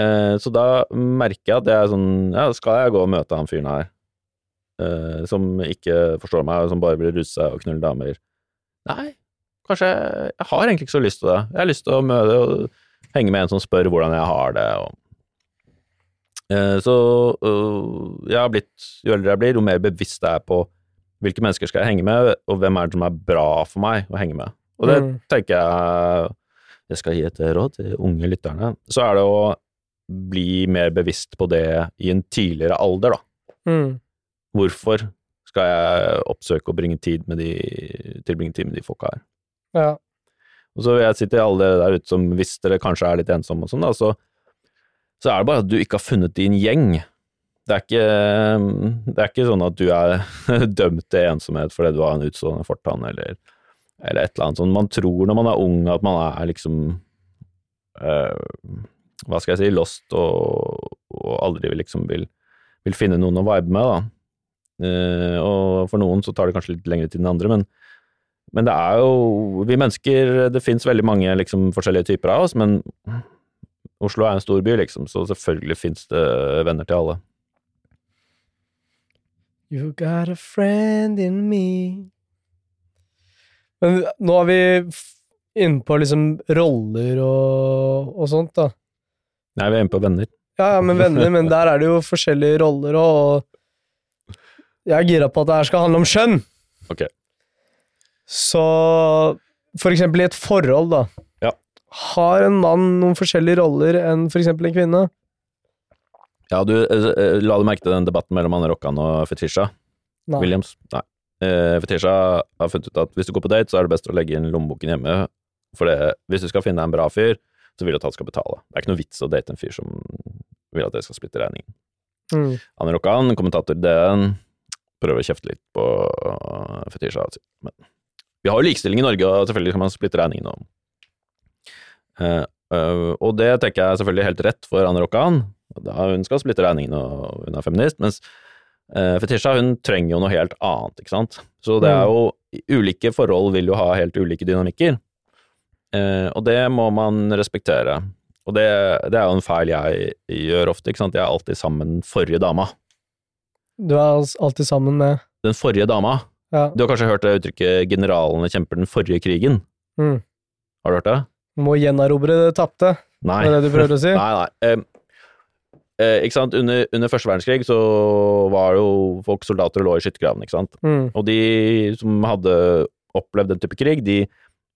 Eh, så da merker jeg at jeg er sånn Ja, skal jeg gå og møte han fyren her eh, som ikke forstår meg, og som bare vil ruse seg og knulle damer? Nei, kanskje jeg, jeg har egentlig ikke så lyst til det. Jeg har lyst til å møte og henge med en som spør hvordan jeg har det. Og, eh, så øh, jeg har blitt, jo eldre jeg blir, jo mer bevisst jeg er på hvilke mennesker skal jeg henge med, og hvem er det som er bra for meg å henge med. Og det Mm. tenker jeg jeg skal gi et råd til unge lytterne. Så er det å bli mer bevisst på det i en tidligere alder, da. Mm. Hvorfor skal jeg oppsøke og bringe tid med de, tilbringe tid med de folka her? Ja. Og så vil jeg si til alle dere der ute som hvis dere kanskje er litt ensomme og sånn, da, så, så er det bare at du ikke har funnet din gjeng. Det er ikke, det er ikke sånn at du er dømt til ensomhet fordi du har en utstående fortann, eller, eller et eller annet sånt. Man tror når man er ung at man er liksom øh, Hva skal jeg si, lost og, og aldri liksom vil, vil finne noen å vibe med, da. Uh, og for noen så tar det kanskje litt lengre tid enn andre, men men det er jo Vi mennesker Det fins veldig mange liksom, forskjellige typer av oss, men Oslo er en stor by, liksom, så selvfølgelig fins det venner til alle. You got a friend in me Men nå er vi inne på liksom roller og, og sånt, da. Nei, vi er inne på venner. Ja, ja, men venner, men der er det jo forskjellige roller og Jeg er gira på at det her skal handle om skjønn. Ok. Så for eksempel i et forhold, da. Ja. Har en mann noen forskjellige roller enn for eksempel en kvinne? Ja, du eh, eh, la du merke til den debatten mellom Anne Rokkan og Fetisha Nei. Williams? Nei. Eh, Fetisha har funnet ut at hvis du går på date, så er det best å legge inn lommeboken hjemme. For det, hvis du skal finne deg en bra fyr, så vil du at han skal betale. Det er ikke noe vits å date en fyr som vil at dere skal splitte regningen. Mm. Anne Rokkan, kommentator i DN, prøver å kjefte litt på Fetisha. Men vi har jo likestilling i Norge, og selvfølgelig kan man splitte regningen. om. Uh, øh, og det tenker jeg er selvfølgelig helt rett for Anne Rokkan. Hun skal splitte regningen, og hun er feminist. Mens uh, Fetisha hun trenger jo noe helt annet, ikke sant. Så det er jo Ulike forhold vil jo ha helt ulike dynamikker. Eh, og det må man respektere. Og det, det er jo en feil jeg gjør ofte, ikke sant. Jeg er alltid sammen med den forrige dama. Du er alltid sammen med Den forrige dama. Ja. Du har kanskje hørt det uttrykket 'generalene kjemper den forrige krigen'? Mm. Har du hørt det? Må gjenerobre det tapte. Nei. Det er det du prøver å si? Nei, nei. Eh, eh, ikke sant? Under, under første verdenskrig så var jo folk soldater og lå i skyttergravene, ikke sant. Mm. Og de som hadde opplevd den type krig, de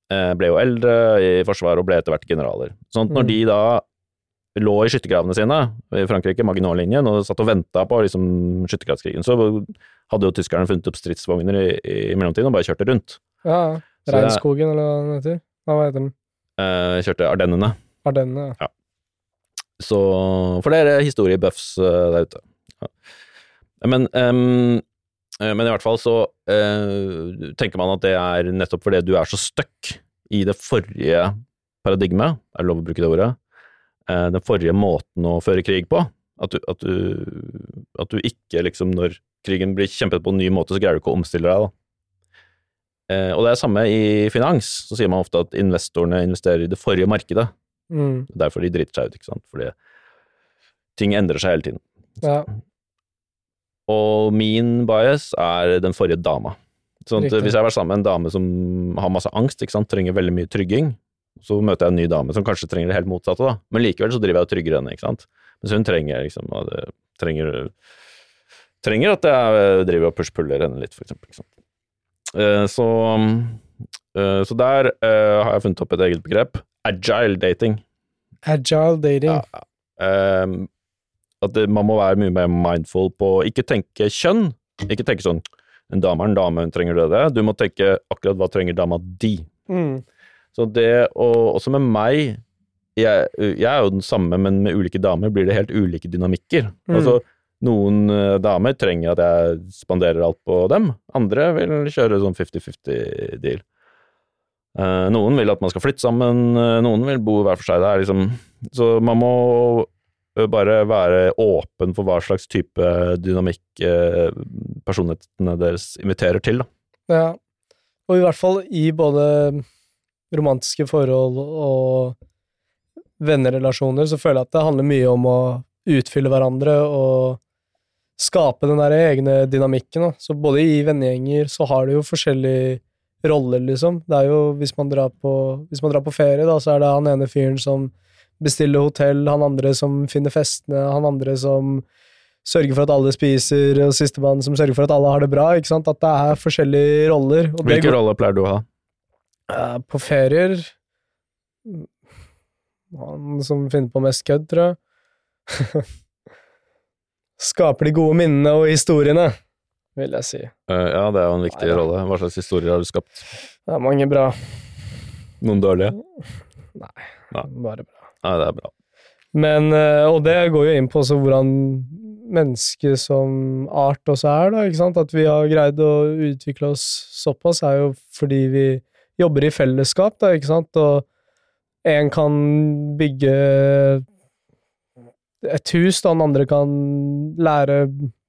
ble jo eldre i Forsvaret og ble etter hvert generaler. Sånn at når Mm. de da lå i skyttergravene sine i Frankrike, Maginot-linjen, og satt og venta på liksom, skyttergravskrigen, så hadde jo tyskerne funnet opp stridsvogner i, i mellomtiden og bare kjørte rundt. Ja, Reinskogen, eller hva den heter. Hva heter den? Eh, kjørte Ardennene. Ardennene, ja. Så for dere historiebuffs uh, der ute. Ja. Men, eh, men i hvert fall så eh, tenker man at det er nettopp fordi du er så stuck i det forrige paradigmet, er det lov å bruke det ordet, eh, den forrige måten å føre krig på, at du, at du, at du ikke liksom når krigen blir kjempet på en ny måte, så greier du ikke å omstille deg da. Eh, og det er samme i finans, så sier man ofte at investorene investerer i det forrige markedet, Mm. Derfor de driter seg ut, ikke sant. Fordi ting endrer seg hele tiden. ja. Og min bias er den forrige dama. Sånn at hvis jeg har vært sammen med en dame som har masse angst, trenger veldig mye trygging, så møter jeg en ny dame som kanskje trenger det helt motsatte, da. Men likevel så driver jeg og trygger henne, ikke sant. Mens hun trenger liksom trenger, trenger at jeg driver og push-puller henne litt, for eksempel. Ikke sant? Eh, Så, eh, så der eh, har jeg funnet opp et eget begrep. Agile dating. Agile dating. Ja, Ehm, at man må være mye mer mindful på ikke tenke kjønn. Ikke tenke sånn en dame er en dame, hun trenger det det. Du må tenke akkurat hva trenger dama di. Mm. Så det, og også med meg jeg, jeg er jo den samme, men med ulike damer blir det helt ulike dynamikker. Mm. Altså, noen eh, damer trenger at jeg spanderer alt på dem, andre vil kjøre sånn 50-50-deal. Eh, noen vil at man skal flytte sammen, eh, noen vil bo hver for seg. Det er liksom, så man må eh, bare være åpen for hva slags type dynamikk eh, personlighetene deres inviterer til. Da. Ja. Og i hvert fall i både romantiske forhold og vennerelasjoner, så føler jeg at det handler mye om å utfylle hverandre og skape den der egne dynamikken. Da. Så både i vennegjenger så har du jo forskjellige roller, liksom. Det er jo, hvis man drar på, man drar på ferie, da, så er det han ene fyren som bestiller hotell, han andre som finner festene, han andre som sørger for at alle spiser, og sistemann som sørger for at alle har det bra. ikke sant? At det er forskjellige roller. Og det går- roller pleier du å ha? Eh, På ferier Han som finner på mest kødd, tror jeg. Skaper de gode minnene og historiene, vil jeg si. Eh, ja, det er jo en viktig Nei, ja. rolle. Hva slags historier har du skapt? Det er mange bra. Noen dårlige? Nei, Bare bra. Nei, det er bra. Men, eh, og det går jo inn på hvordan mennesket som art også er, da, ikke sant? At vi har greid å utvikle oss såpass, er jo fordi vi jobber i fellesskap, da, ikke sant? Og en kan bygge et hus, da den andre kan lære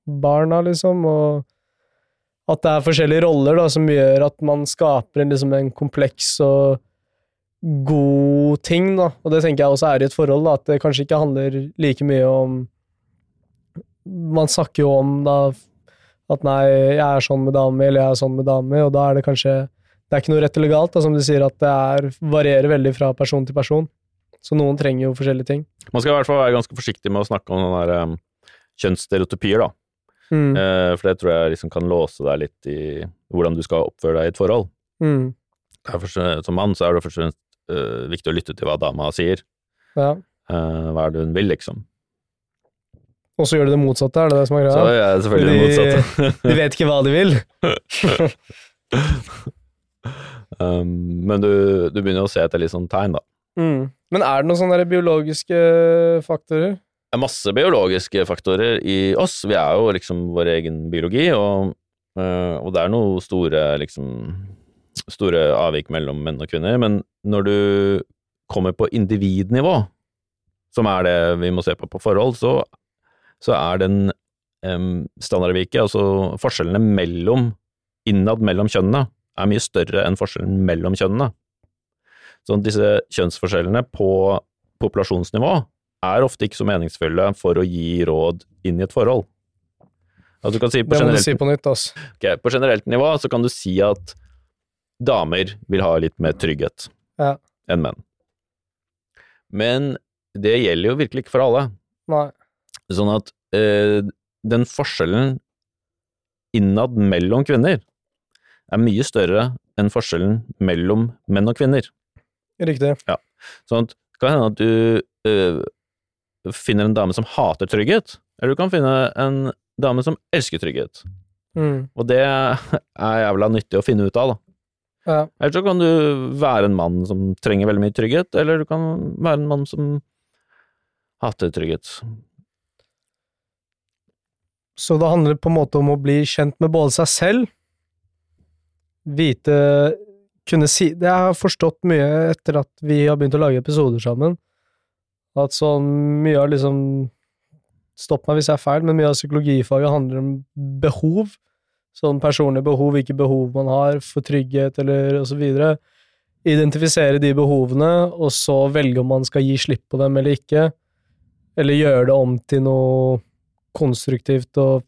barna, liksom, og at det er forskjellige roller da, som gjør at man skaper liksom, en kompleks og god ting, da. Og det tenker jeg også er i et forhold, da, at det kanskje ikke handler like mye om Man snakker jo om da at nei, jeg er sånn med dame, eller jeg er sånn med dame, og da er det kanskje Det er ikke noe rett eller galt, da, som du sier, at det er, varierer veldig fra person til person. Så noen trenger jo forskjellige ting. Man skal i hvert fall være ganske forsiktig med å snakke om sånne der, um, kjønnsstereotypier, da. Mm. Uh, for det tror jeg liksom kan låse deg litt i hvordan du skal oppføre deg i et forhold. Mm. Derfor, som mann så er det først og fremst eh, viktig å lytte til hva dama sier. Ja. Uh, hva er det hun vil, liksom. Og så gjør de det motsatte, er det det som er Så greia? jeg er selvfølgelig det motsatte. De vet ikke hva de vil. um, men du, du begynner å se etter litt sånn tegn, da. Mm. Men er det noen sånne biologiske faktorer? Det er masse biologiske faktorer i oss. Vi er jo liksom vår egen biologi, og, eh, og det er noen store, liksom Store avvik mellom menn og kvinner, men når du kommer på individnivå, som er det vi må se på på forhold, så, så er den um, standardavviket, altså forskjellene mellom innad mellom kjønnene, er mye større enn forskjellen mellom kjønnene. Så disse kjønnsforskjellene på populasjonsnivå er ofte ikke så meningsfulle for å gi råd inn i et forhold. Altså du kan si på, Det må du si på nytt, ass. Okay, på generelt nivå så kan du si at damer vil ha litt mer trygghet Ja. enn menn. Men det gjelder jo virkelig ikke for alle. Nei. Sånn at eh, den forskjellen innad mellom kvinner er mye større enn forskjellen mellom menn og kvinner. Riktig. Sånn at det kan hende at du eh, finner en dame som hater trygghet, eller du kan finne en dame som elsker trygghet. Mm. Og det er jævla nyttig å finne ut av, da. Ja. Eller så kan du være en mann som trenger veldig mye trygghet, eller du kan være en mann som hater trygghet. Så det handler på en måte om å bli kjent med både seg selv, vite Kunne si Det jeg har forstått mye etter at vi har begynt å lage episoder sammen, at sånn mye av liksom Stopp meg hvis jeg er feil, men mye av psykologifaget handler om behov. Sånn personlige behov, hvilke behov man har for trygghet eller videre. Identifisere de behovene, og så velge om man skal gi slipp på dem eller ikke. Eller gjøre det om til noe konstruktivt og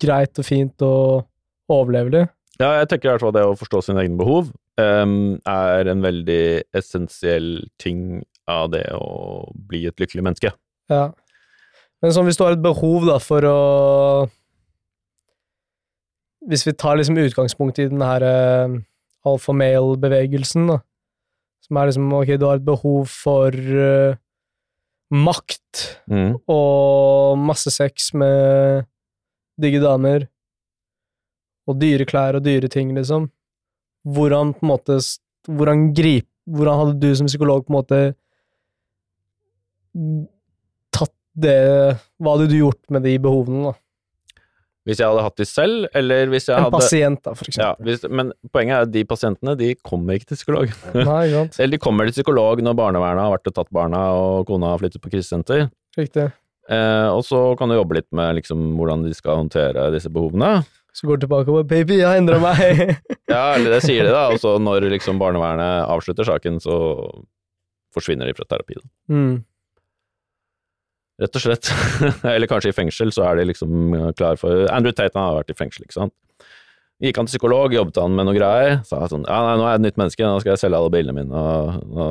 greit og fint og overlevelig. Ja, jeg tenker i hvert fall det å forstå sine egne behov um, er en veldig essensiell ting av det å bli et lykkelig menneske. Ja. Men sånn hvis du har et behov da for å Hvis vi tar liksom utgangspunkt i den her uh, alfa male-bevegelsen, da, som er liksom ok, du har et behov for uh, makt Mm. og masse sex med digge damer og dyre klær og dyre ting, liksom. Hvordan på en måte Hvordan gripe Hvordan hadde du som psykolog på en måte tatt det Hva hadde du gjort med de behovene, da? Hvis jeg hadde hatt de selv, eller hvis jeg En hadde pasient, da, for ja, eksempel. hvis, Men poenget er at de pasientene de kommer ikke til psykolog. Nei, sant? Eller de kommer til psykolog når barnevernet har vært og tatt barna og kona har flyttet på krisesenter. Riktig. Eh, og så kan du jobbe litt med liksom, hvordan de skal håndtere disse behovene. Så går du tilbake og bare 'Baby, jeg endra meg'. Ja, eller det sier de da, og så når liksom barnevernet avslutter saken, så forsvinner de fra terapi. Da. mm. Rett og slett. eller kanskje i fengsel, så er de liksom klar for Andrew Tate har vært i fengsel, ikke sant. Gikk han til psykolog, jobbet han med noe greier, sa sånn ja, nei, nå er jeg et nytt menneske, nå skal jeg selge alle bilene mine, og nå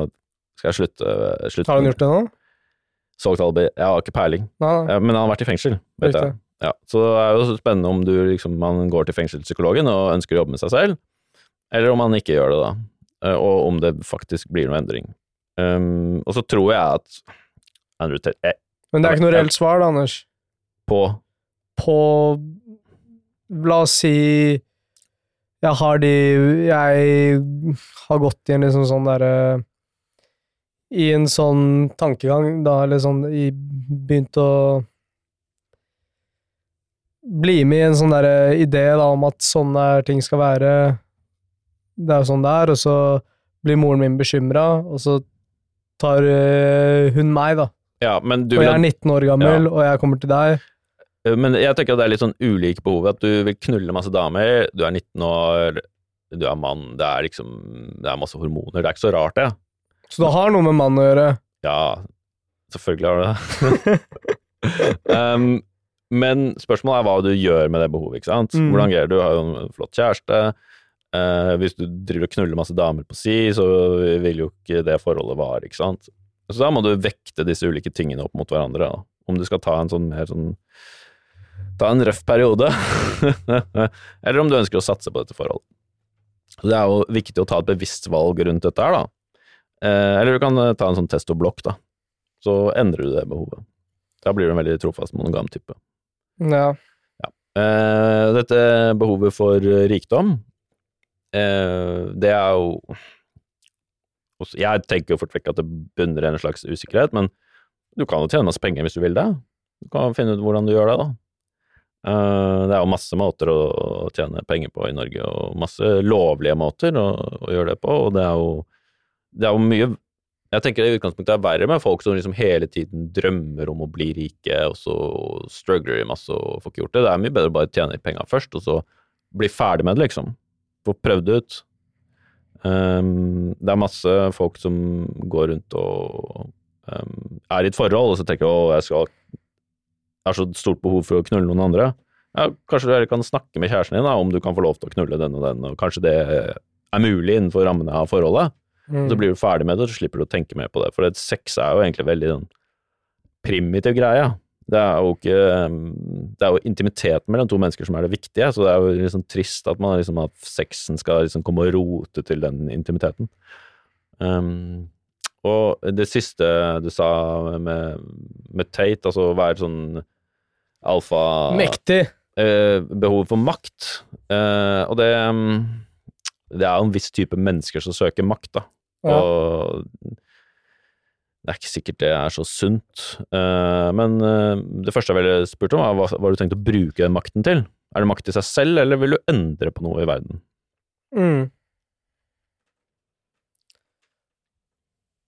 skal jeg slutte, slutte Har han gjort det nå? Solgt alle bilene... Jeg har ikke peiling, Nei, nei. Men han har vært i fengsel, vet Riktig. jeg. Ja, så det er jo spennende om du liksom, man går til fengselspsykologen og ønsker å jobbe med seg selv, eller om man ikke gjør det da, Eh, og om det faktisk blir noe endring. Um, og så tror jeg at Andrew Tate Men det er ikke noe reelt svar, da, Anders. på På La oss si Jeg har de Jeg har gått i en liksom sånn derre I en sånn tankegang, da, eller sånn i, Begynt å bli med i en sånn derre idé da, om at sånn er ting skal være. Det er jo sånn det er, og så blir moren min bekymra, og så tar øh, hun meg, da. Ja, men du Og jeg er 19 år gammel, og jeg kommer til deg. men jeg tenker at det er litt sånn ulike behov, at du vil knulle masse damer, du er 19 år, du er mann, det er liksom, det er masse hormoner, det er ikke så rart det. Så det har noe med mann å gjøre. Ja, selvfølgelig har du det. um, men spørsmålet er hva du gjør med det behovet, ikke sant? Mm. Hvordan greier du? Du har jo en flott kjæreste. Uh, hvis du driver og knuller masse damer på si, så vil jo ikke det forholdet vare, ikke sant? Så da må du vekte disse ulike tingene opp mot hverandre. Da. Om du skal ta en sånn mer sånn Ta en røff periode, eller om du ønsker å satse på dette forholdet. Så det er jo viktig å ta et bevisst valg rundt dette her, da. Eh, eller du kan eh, ta en sånn testoblokk, da. Så endrer du det behovet. Da blir du en veldig trofast monogam type. Ja. Eh, dette behovet for rikdom, eh, det er jo også- Jeg tenker jo fort vekk at det bunner i en slags usikkerhet, men du kan jo tjene masse penger hvis du vil det. Du kan finne ut hvordan du gjør det, da. Eh, det er jo masse måter å tjene penger på i Norge, og masse lovlige måter å, å gjøre det på, og det er jo, det er jo mye jeg tenker det i utgangspunktet er verre med folk som liksom hele tiden drømmer om å bli rike, og så struggler de masse og får ikke gjort det. Det er mye bedre å bare tjene penga først, og så bli ferdig med det, liksom. Få prøvd det ut. Um, det er masse folk som går rundt og um, er i et forhold, og så tenker å, jeg skal har så stort behov for å knulle noen andre. Ja, kanskje du kan snakke med kjæresten din da, om du kan få lov til å knulle den og den, og kanskje det er mulig innenfor rammene av forholdet. Mm. Så blir du ferdig med det, og så slipper du å tenke mer på det. For det, sex er jo egentlig veldig sånn primitiv greie. Det er jo ikke Det er jo intimiteten mellom to mennesker som er det viktige, så det er jo liksom trist at man liksom at sexen skal liksom komme og rote til den intimiteten. Um, og det siste du sa med, med Tate, altså være sånn alfa Mektig. eh, behovet for makt. Eh, og det mm, Det er jo en viss type mennesker som søker makt, da. Ja. Og det er ikke sikkert det er så sunt. Eh, men eh, det første jeg ville spurt om, var hva, hva du tenkte å bruke den makten til? Er det makt i seg selv, eller vil du endre på noe i verden? Mm.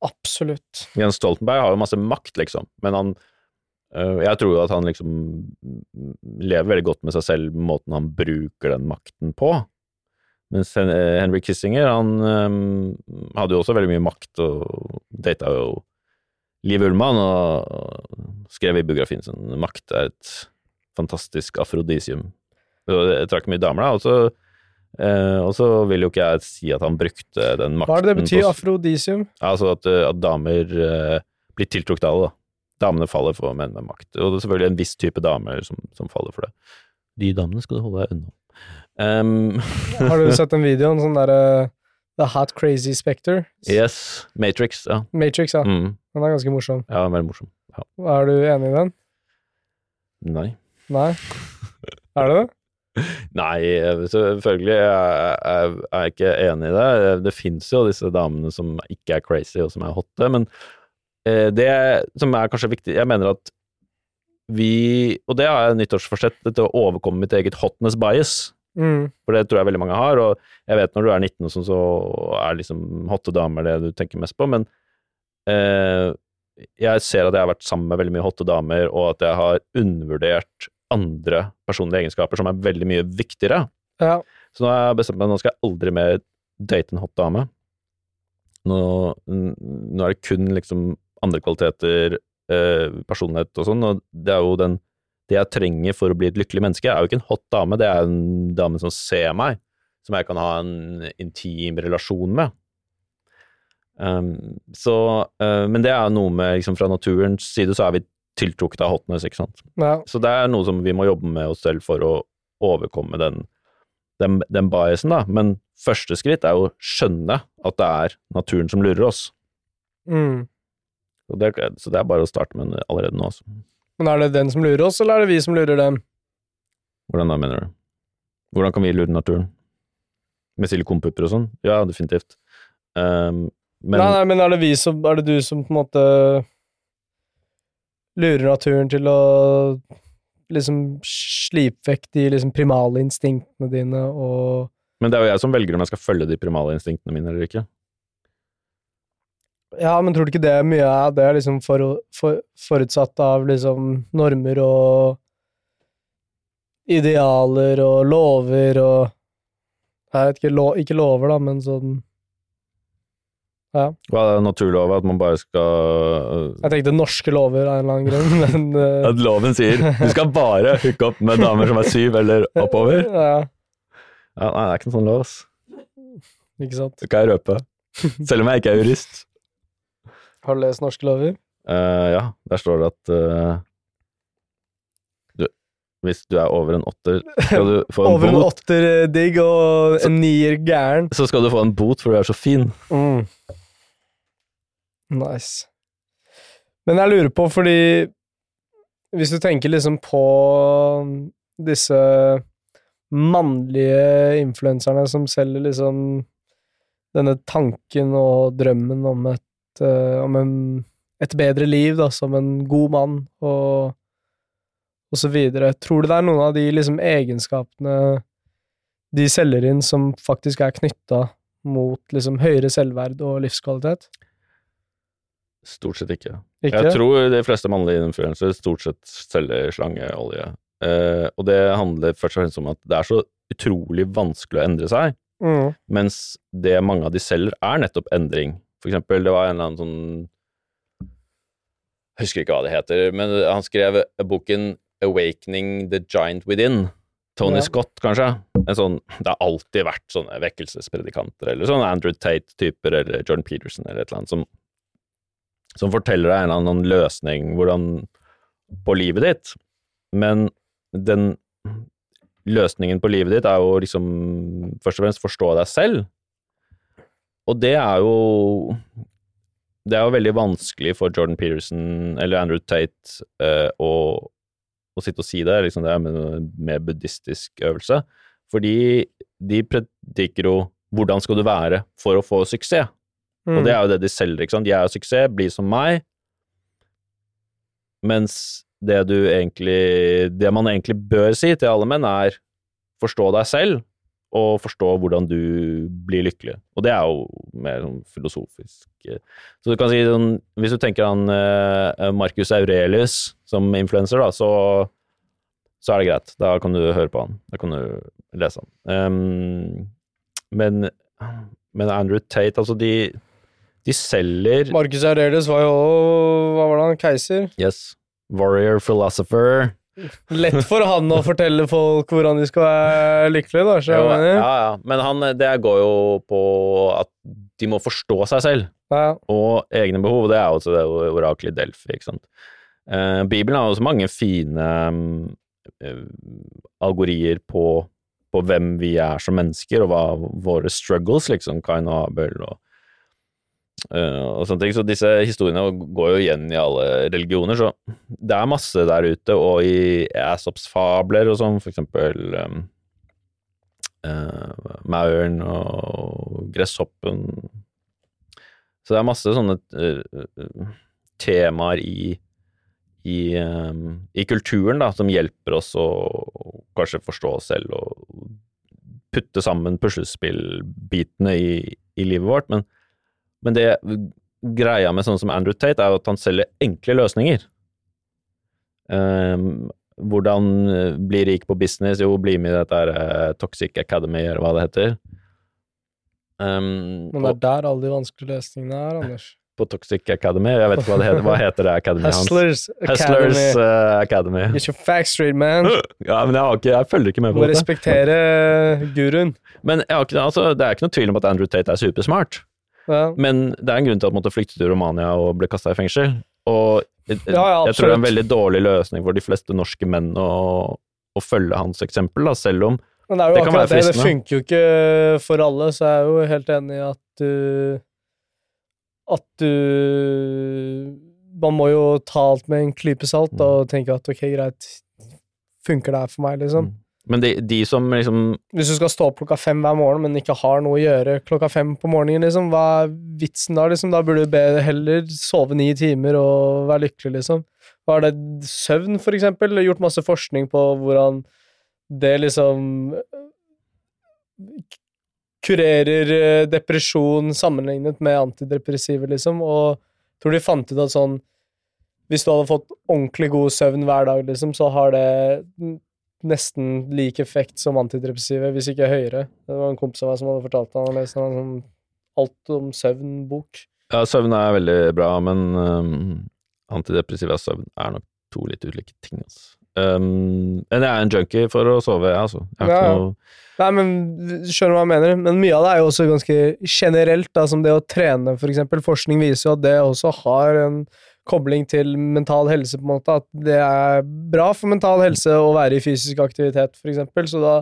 Absolutt. Jens Stoltenberg har jo masse makt, liksom, men han øh, Jeg tror jo at han liksom lever veldig godt med seg selv, måten han bruker den makten på. Mens Hen- eh, Henry Kissinger, han hadde jo også veldig mye makt, og data jo Liv Ullmann, og, skrev i biografien sin 'Makt er et fantastisk afrodisium'. Jeg trakk mye damer, da. Og så, eh, og så vil jo ikke jeg si at han brukte den makten Hva er det det betyr, på- afrodisium? Altså at, eh, at damer eh, blir tiltrukket av det, da. Damene faller for menn med makt. Og det er selvfølgelig en viss type damer som, som faller for det. De damene skal du holde deg unna. Um, Har du sett den videoen? Sånn derre The Hot Crazy Spectre? yes. Matrix, ja. Matrix, ja. Mm, Den er ganske morsom. ja, den er veldig morsom. Ja. Er du enig i den? Nei. Nei? Er du det? Nei, selvfølgelig jeg er jeg ikke enig i det. Det fins jo disse damene som ikke er crazy, og som er hotte, men eh, det som er kanskje viktig Jeg mener at vi Og det har jeg nyttårsforsett, til å overkomme mitt eget hotness bias. Mm. For det tror jeg veldig mange har, og jeg vet når du er 19 og sånn, så er liksom hotte damer det du tenker mest på, men jeg ser at jeg har vært sammen med veldig mye hotte damer, og at jeg har undervurdert andre personlige egenskaper som er veldig mye viktigere. Ja. Så nå har jeg bestemt meg, nå skal jeg aldri mer date en hot dame. Nå, nå er det kun liksom andre kvaliteter, eh, personlighet og sånn, og det er jo den det jeg trenger for å bli et lykkelig menneske, er jo ikke en hot dame, det er en dame som ser meg, som jeg kan ha en intim relasjon med. Um, så, uh, men det er noe med, liksom fra naturens side, så er vi tiltrukket av hotness, ikke sant. ja. Så det er noe som vi må jobbe med oss selv for å overkomme den, den, den biasen, da. Men første skritt er å skjønne at det er naturen som lurer oss. Mm. Så det, så det er bare å starte med den allerede nå. Altså. Men er det den som lurer oss, eller er det vi som lurer dem? Hvordan da, mener du? Hvordan kan vi lure naturen? Med silikonpupper og sånn? Ja, definitivt. Um, men nei, nei, men er det vi som Er det du som på en måte lurer naturen til å liksom slipe vekk de liksom primale instinktene dine og Men det er jo jeg som velger om jeg skal følge de primale instinktene mine eller ikke. Ja, men tror du ikke det er mye av det er liksom for, for, forutsatt av liksom normer og idealer og lover og Jeg vet ikke, lo, ikke lover, da, men sånn Ja. Hva er naturlovet? At man bare skal Jeg tenkte norske lover av en eller annen grunn, men uh... At loven sier du skal bare hooke opp med damer som er syv eller oppover? Ja, Ja, nei, det er ikke en sånn lov, ass. ikke sant. Det kan jeg røpe. Selv om jeg ikke er jurist. Har du lest norske lover? Uh, ja, der står det at du, hvis du er over en åtter, skal du få en Over en bot. åtter eh, digg og en nier gæren. Så skal du få en bot for du er så fin. Mm. Nice. Men jeg lurer på, fordi Hvis du tenker liksom på disse mannlige influenserne som selger liksom denne tanken og drømmen om et, eh, om en, et bedre liv, da, som en god mann, og, videre. Tror du det er noen av de liksom egenskapene de selger inn som faktisk er knytta mot liksom høyere selvverd og livskvalitet? Stort sett ikke. Ikke? Jeg tror de fleste mannlige influensere stort sett selger slangeolje. Eh, og det handler først og fremst om at det er så utrolig vanskelig å endre seg, Mm. mens det mange av de selger, er nettopp endring. For eksempel, det var en eller annen sånn Jeg husker ikke hva det heter, men han skrev boken 'Awakening the Giant Within'. Tony Ja. Scott, kanskje. En sånn, det har alltid vært sånne vekkelsespredikanter, eller sånne Andrew Tate-typer, eller Jordan Peterson, eller et eller annet, som, som forteller deg en eller annen løsning hvordan, på livet ditt. Men den løsningen på livet ditt er jo liksom først og fremst forstå deg selv. Og det er jo Det er jo veldig vanskelig for Jordan Peterson eller Andrew Tate uh, å, å sitte og si det. Liksom det er en mer buddhistisk øvelse. Fordi de prediker jo hvordan skal du være for å få suksess. Mm. Og det er jo det de selger, ikke sant. Jeg er suksess, bli som meg. Mens det du egentlig Det man egentlig bør si til alle menn, er forstå deg selv, og forstå hvordan du blir lykkelig. Og det er jo mer sånn filosofisk eh. Så du kan si sånn Hvis du tenker han eh, Marcus Aurelius som influenser, da, så så er det greit. Da kan du høre på han. Da kan du lese han. Um, men, men Andrew Tate, altså de de selger Marcus Aurelius var jo Hva var det han? Keiser? Yes. Warrior philosopher. Lett for han å fortelle folk hvordan de skal være lykkelige, da. Jo, ja, ja. Men han, det går jo på at de må forstå seg selv Ja. og egne behov. og Det er jo også det oraklet i Delphi, ikke sant. Eh, Bibelen har også mange fine eh, algorier på, på hvem vi er som mennesker, og hva våre struggles, liksom, Kain og Abel og, eh, og sånne ting. Så disse historiene går jo igjen i alle religioner, så det er masse der ute, og i Aesops fabler og sånn, for eksempel um, uh, Mauren og Gresshoppen. Så det er masse sånne uh, temaer i, i, um, i kulturen da, som hjelper oss å kanskje forstå oss selv og putte sammen puslespillbitene i, i livet vårt. Men, men det greia med sånn som Andrew Tate, er at han selger enkle løsninger. Um, hvordan eh, bli rik på business? Jo, bli med i dette her, eh, Toxic Academy, eller hva det heter. Um, Men det er der alle de vanskelige løsningene er, Anders. på Toxic Academy, jeg vet ikke hva det heter. Hva heter det Academy hans? Hustlers Hustlers Academy. eh, Academy. Get your facts straight, man. Ja, men jeg, har ikke, jeg følger ikke med på må dette. respektere guruen. Men ikke, altså, det er ikke noe tvil om at Andrew Tate er supersmart. Ja. Men det er en grunn til at han måtte flykte til Romania og ble kasta i fengsel. Og jeg, Ja, jeg tror det er en veldig dårlig løsning for de fleste norske menn å, å følge hans eksempel, da, selv om Men det er jo Det kan være fristende. det. Det funker jo ikke for alle, så jeg er jo helt enig i at du At du Man må jo ta alt med en klype salt Mm. og tenke at ok, greit, funker det her for meg, liksom. Men de, de som liksom Hvis du skal stå opp klokka fem hver morgen, men ikke har noe å gjøre klokka fem på morgenen, liksom, hva er vitsen da, liksom? Da burde du be heller sove ni timer og være lykkelig, liksom. Hva er det søvn, for eksempel? Gjort masse forskning på hvordan det liksom kurerer eh, depresjon sammenlignet med antidepressive, liksom, og jeg tror de fant ut at sånn Hvis du hadde fått ordentlig god søvn hver dag, liksom, så har det nesten lik effekt som antidepressive, hvis ikke høyere. Det var en kompis av meg som hadde fortalt han hadde lest en sånn Alt om søvn-bok. Ja, søvn er veldig bra, men um, antidepressiva og søvn er nok to litt ulike ting. Altså. Um, men jeg er en junkie for å sove, jeg, altså. Jeg Ja, ikke ja. noe Nei, men skjønner hva jeg mener. Men mye av det er jo også ganske generelt, da, som det å trene, for eksempel. Forskning viser jo at det også har en kobling til mental helse, på en måte. At det er bra for mental helse å være i fysisk aktivitet, eksempel. Så da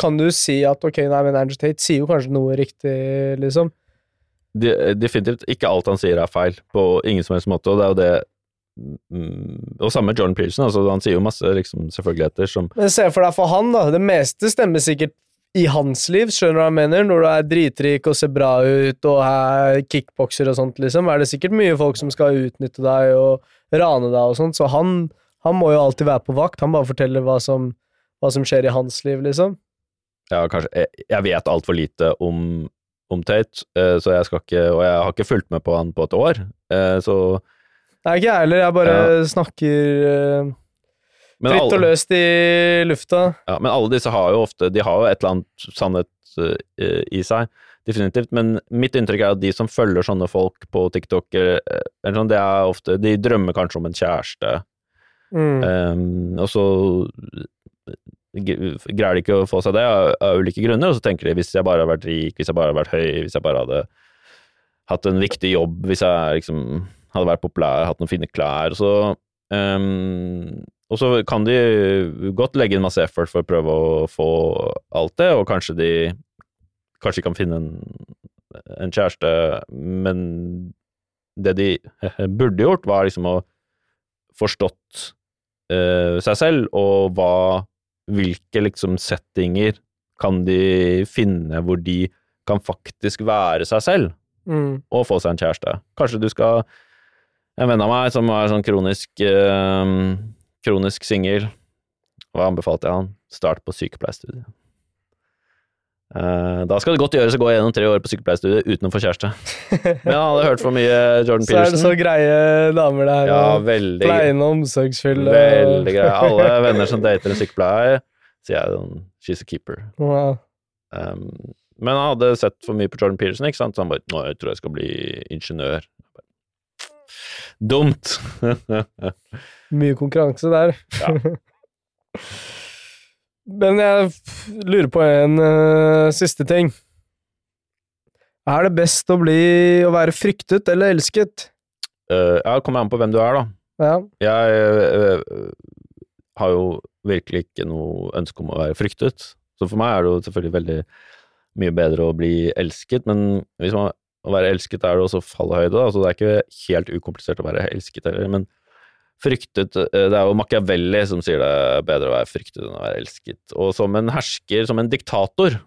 kan du si at ok, nei, men Andrew Tate sier jo kanskje noe riktig, liksom. de, Definitivt ikke alt han sier er feil, på ingen som helst måte, og det er jo det mm, Og samme med Jordan Pearson, altså, han sier jo masse liksom, selvfølgeligheter som Men se for deg for han, da. Det meste stemmer sikkert i hans liv, skjønner du hva jeg mener? Når du er dritrik og ser bra ut og er kickbokser og sånt, liksom, er det sikkert mye folk som skal utnytte deg og rane deg og sånt, så han, han må jo alltid være på vakt. Han bare forteller hva som, hva som skjer i hans liv, liksom. Ja, kanskje Jeg, vet altfor lite om, om Tate, eh, så jeg skal ikke Og jeg har ikke fulgt med på han på et år, eh, så Nei, ikke jeg heller. Jeg bare snakker eh, men fritt og løst i lufta. ja, men alle disse har jo ofte De har jo et eller annet sannhet uh, i seg, definitivt. Men mitt inntrykk er at de som følger sånne folk på TikTok, eh, eller sånn, det er ofte De drømmer kanskje om en kjæreste, Mm. Um, og så greier de ikke å få seg det av, av ulike grunner, og så tenker de hvis jeg bare hadde vært rik, hvis jeg bare hadde vært høy, hvis jeg bare hadde hatt en viktig jobb, hvis jeg liksom hadde vært populær, hatt noen fine klær, så um, og så kan de godt legge inn masse effort for å prøve å få alt det, og kanskje de kanskje kan finne en, en kjæreste, men det de burde gjort, var liksom å forstått uh, seg selv, og hva Hvilke liksom settinger kan de finne hvor de kan faktisk være seg selv, Mm. og få seg en kjæreste? Kanskje du skal En venn av meg som er sånn kronisk eh, kronisk singel, hva anbefalte jeg han? Start på sykepleierstudiet. Uh, da skal det godt gjøres å gå gjennom tre år på sykepleierstudiet uten å få kjæreste. Men han hadde hørt for mye Jordan Peterson. Så er det så greie damer der. Ja, veldig Pleiende og omsorgsfulle. Veldig greie. Alle venner som dater en sykepleier, sier jeg sånn She's a keeper. Wow. Um, men han hadde sett for mye på Jordan Peterson, ikke sant? så han bare Nå, jeg tror jeg skal bli ingeniør. Dumt! Mye konkurranse der. Ja. Men jeg lurer på en uh, siste ting. Er det best å bli å være fryktet eller elsket? Uh, ja, det kommer an på hvem du er, da. Ja. Jeg uh, har jo virkelig ikke noe ønske om å være fryktet, så for meg er det jo selvfølgelig veldig mye bedre å bli elsket, men hvis man, å være elsket er det også fallhøyde, da, så det er ikke helt ukomplisert å være elsket heller, men fryktet øh, Det er jo Machiavelli som sier det er bedre å være fryktet enn å være elsket, og som en hersker, som en diktator,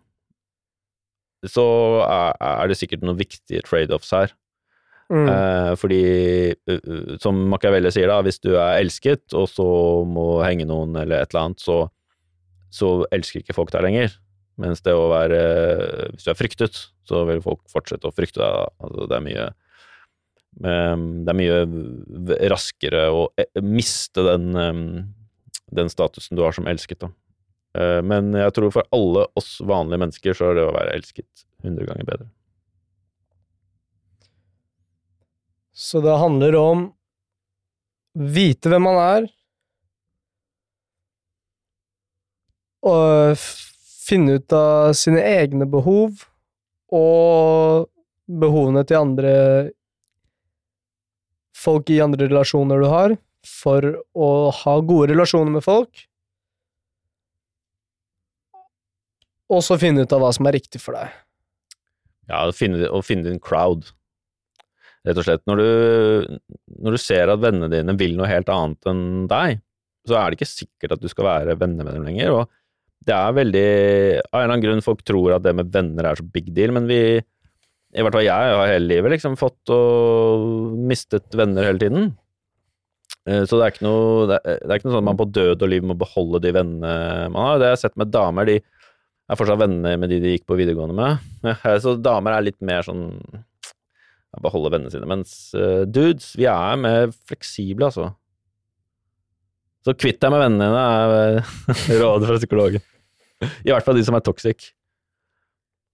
så er, det sikkert noen viktige trade-offs her. Mm. Eh, fordi, uh, som Machiavelli sier, da, hvis du er elsket, og så må henge noen eller et eller annet, så, så elsker ikke folk deg lenger. Mens det å være Hvis du er fryktet, så vil folk fortsette å frykte deg. Altså, det er mye um, Det er mye raskere å eh, miste den, um, den statusen du har som elsket, da. Eh, men jeg tror for alle oss vanlige mennesker så er det å være elsket 100 ganger bedre. Så det handler om vite hvem man er, og finne ut av sine egne behov og behovene til andre folk i andre relasjoner du har, for å ha gode relasjoner med folk. Og så finne ut av hva som er riktig for deg. Ja, å finne, din crowd, rett og slett. Når du, når du ser at vennene dine vil noe helt annet enn deg, så er det ikke sikkert at du skal være venner med dem lenger. Og det er veldig Av en eller annen grunn folk tror at det med venner er så big deal, men vi I hvert fall jeg har hele livet liksom fått og mistet venner hele tiden. Eh, Så det er ikke noe Det er, ikke noe sånn at man på død og liv må beholde de vennene man har. Det jeg har sett med damer. De er fortsatt venner med de de gikk på videregående med. Så damer er litt mer sånn beholde vennene sine. Mens eh, dudes, vi er mer fleksible, altså. Så kvitt deg med vennene dine, er eh, rådet fra psykologen. I hvert fall de som er toxic.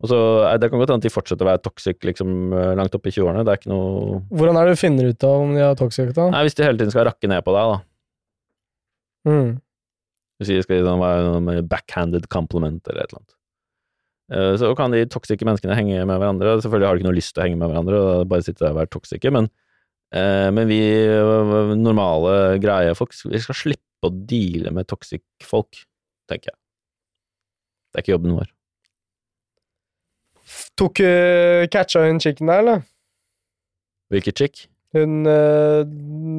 Og så, eh, Det kan godt hende at de fortsetter å være toxic liksom, eh, langt opp i 20-årene. Det er ikke noe Hvordan er det du finner ut av om de er toxic, da? Nei, Hvis de hele tiden skal rakke ned på deg, da. Mm. Hvis de skal sånn, være noe med backhanded compliment eller et eller annet. Så kan de toxice menneskene henge med hverandre. Selvfølgelig har de ikke noe lyst til å henge med hverandre, og bare sitte der og være toxice, men, men vi eh, normale, greie folk, vi skal slippe å deale med toxic folk, tenker jeg. Det er ikke jobben vår. Tok uh, catcha hun chicken der, eller? Hvilket chick? Hun uh,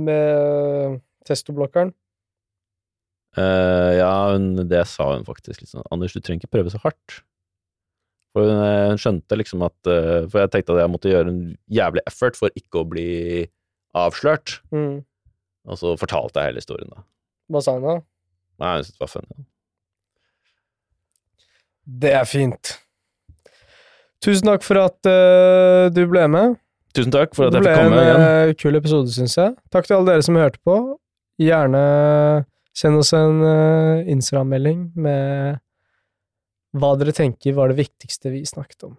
med testoblokkeren. Uh, ja, hun, det sa hun faktisk. Liksom. Anders, du trenger ikke prøve så hardt. For hun, eh, hun skjønte liksom at uh, For jeg tenkte at jeg måtte gjøre en jævlig effort for ikke å bli avslørt. Mm. Og så fortalte jeg hele historien, da. Hva sa hun da? Nei, hun syntes det var funny. Det er fint. Tusen takk for at uh, du ble med. Tusen takk for at jeg ble fikk komme igjen. eh, kul episode, syns jeg. Takk til alle dere som hørte på. Gjerne send oss en uh, Instagram-melding med hva dere tenker var det viktigste vi snakket om.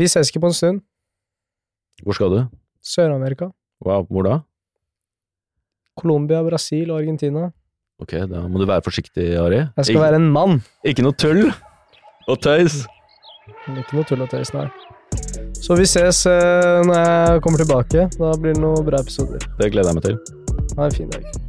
Vi ses ikke på en stund. Hvor skal du? Sør-Amerika. Wow, hvor da? Colombia, Brasil og Argentina. Ok, da må du være forsiktig, Ari. Jeg skal være en mann. Ikke noe tull og tøys. Ikke noe tull og tøys nei. Så vi ses eh, når jeg kommer tilbake. Da blir det noen bra episoder. Det gleder jeg meg til. Ha en fin dag.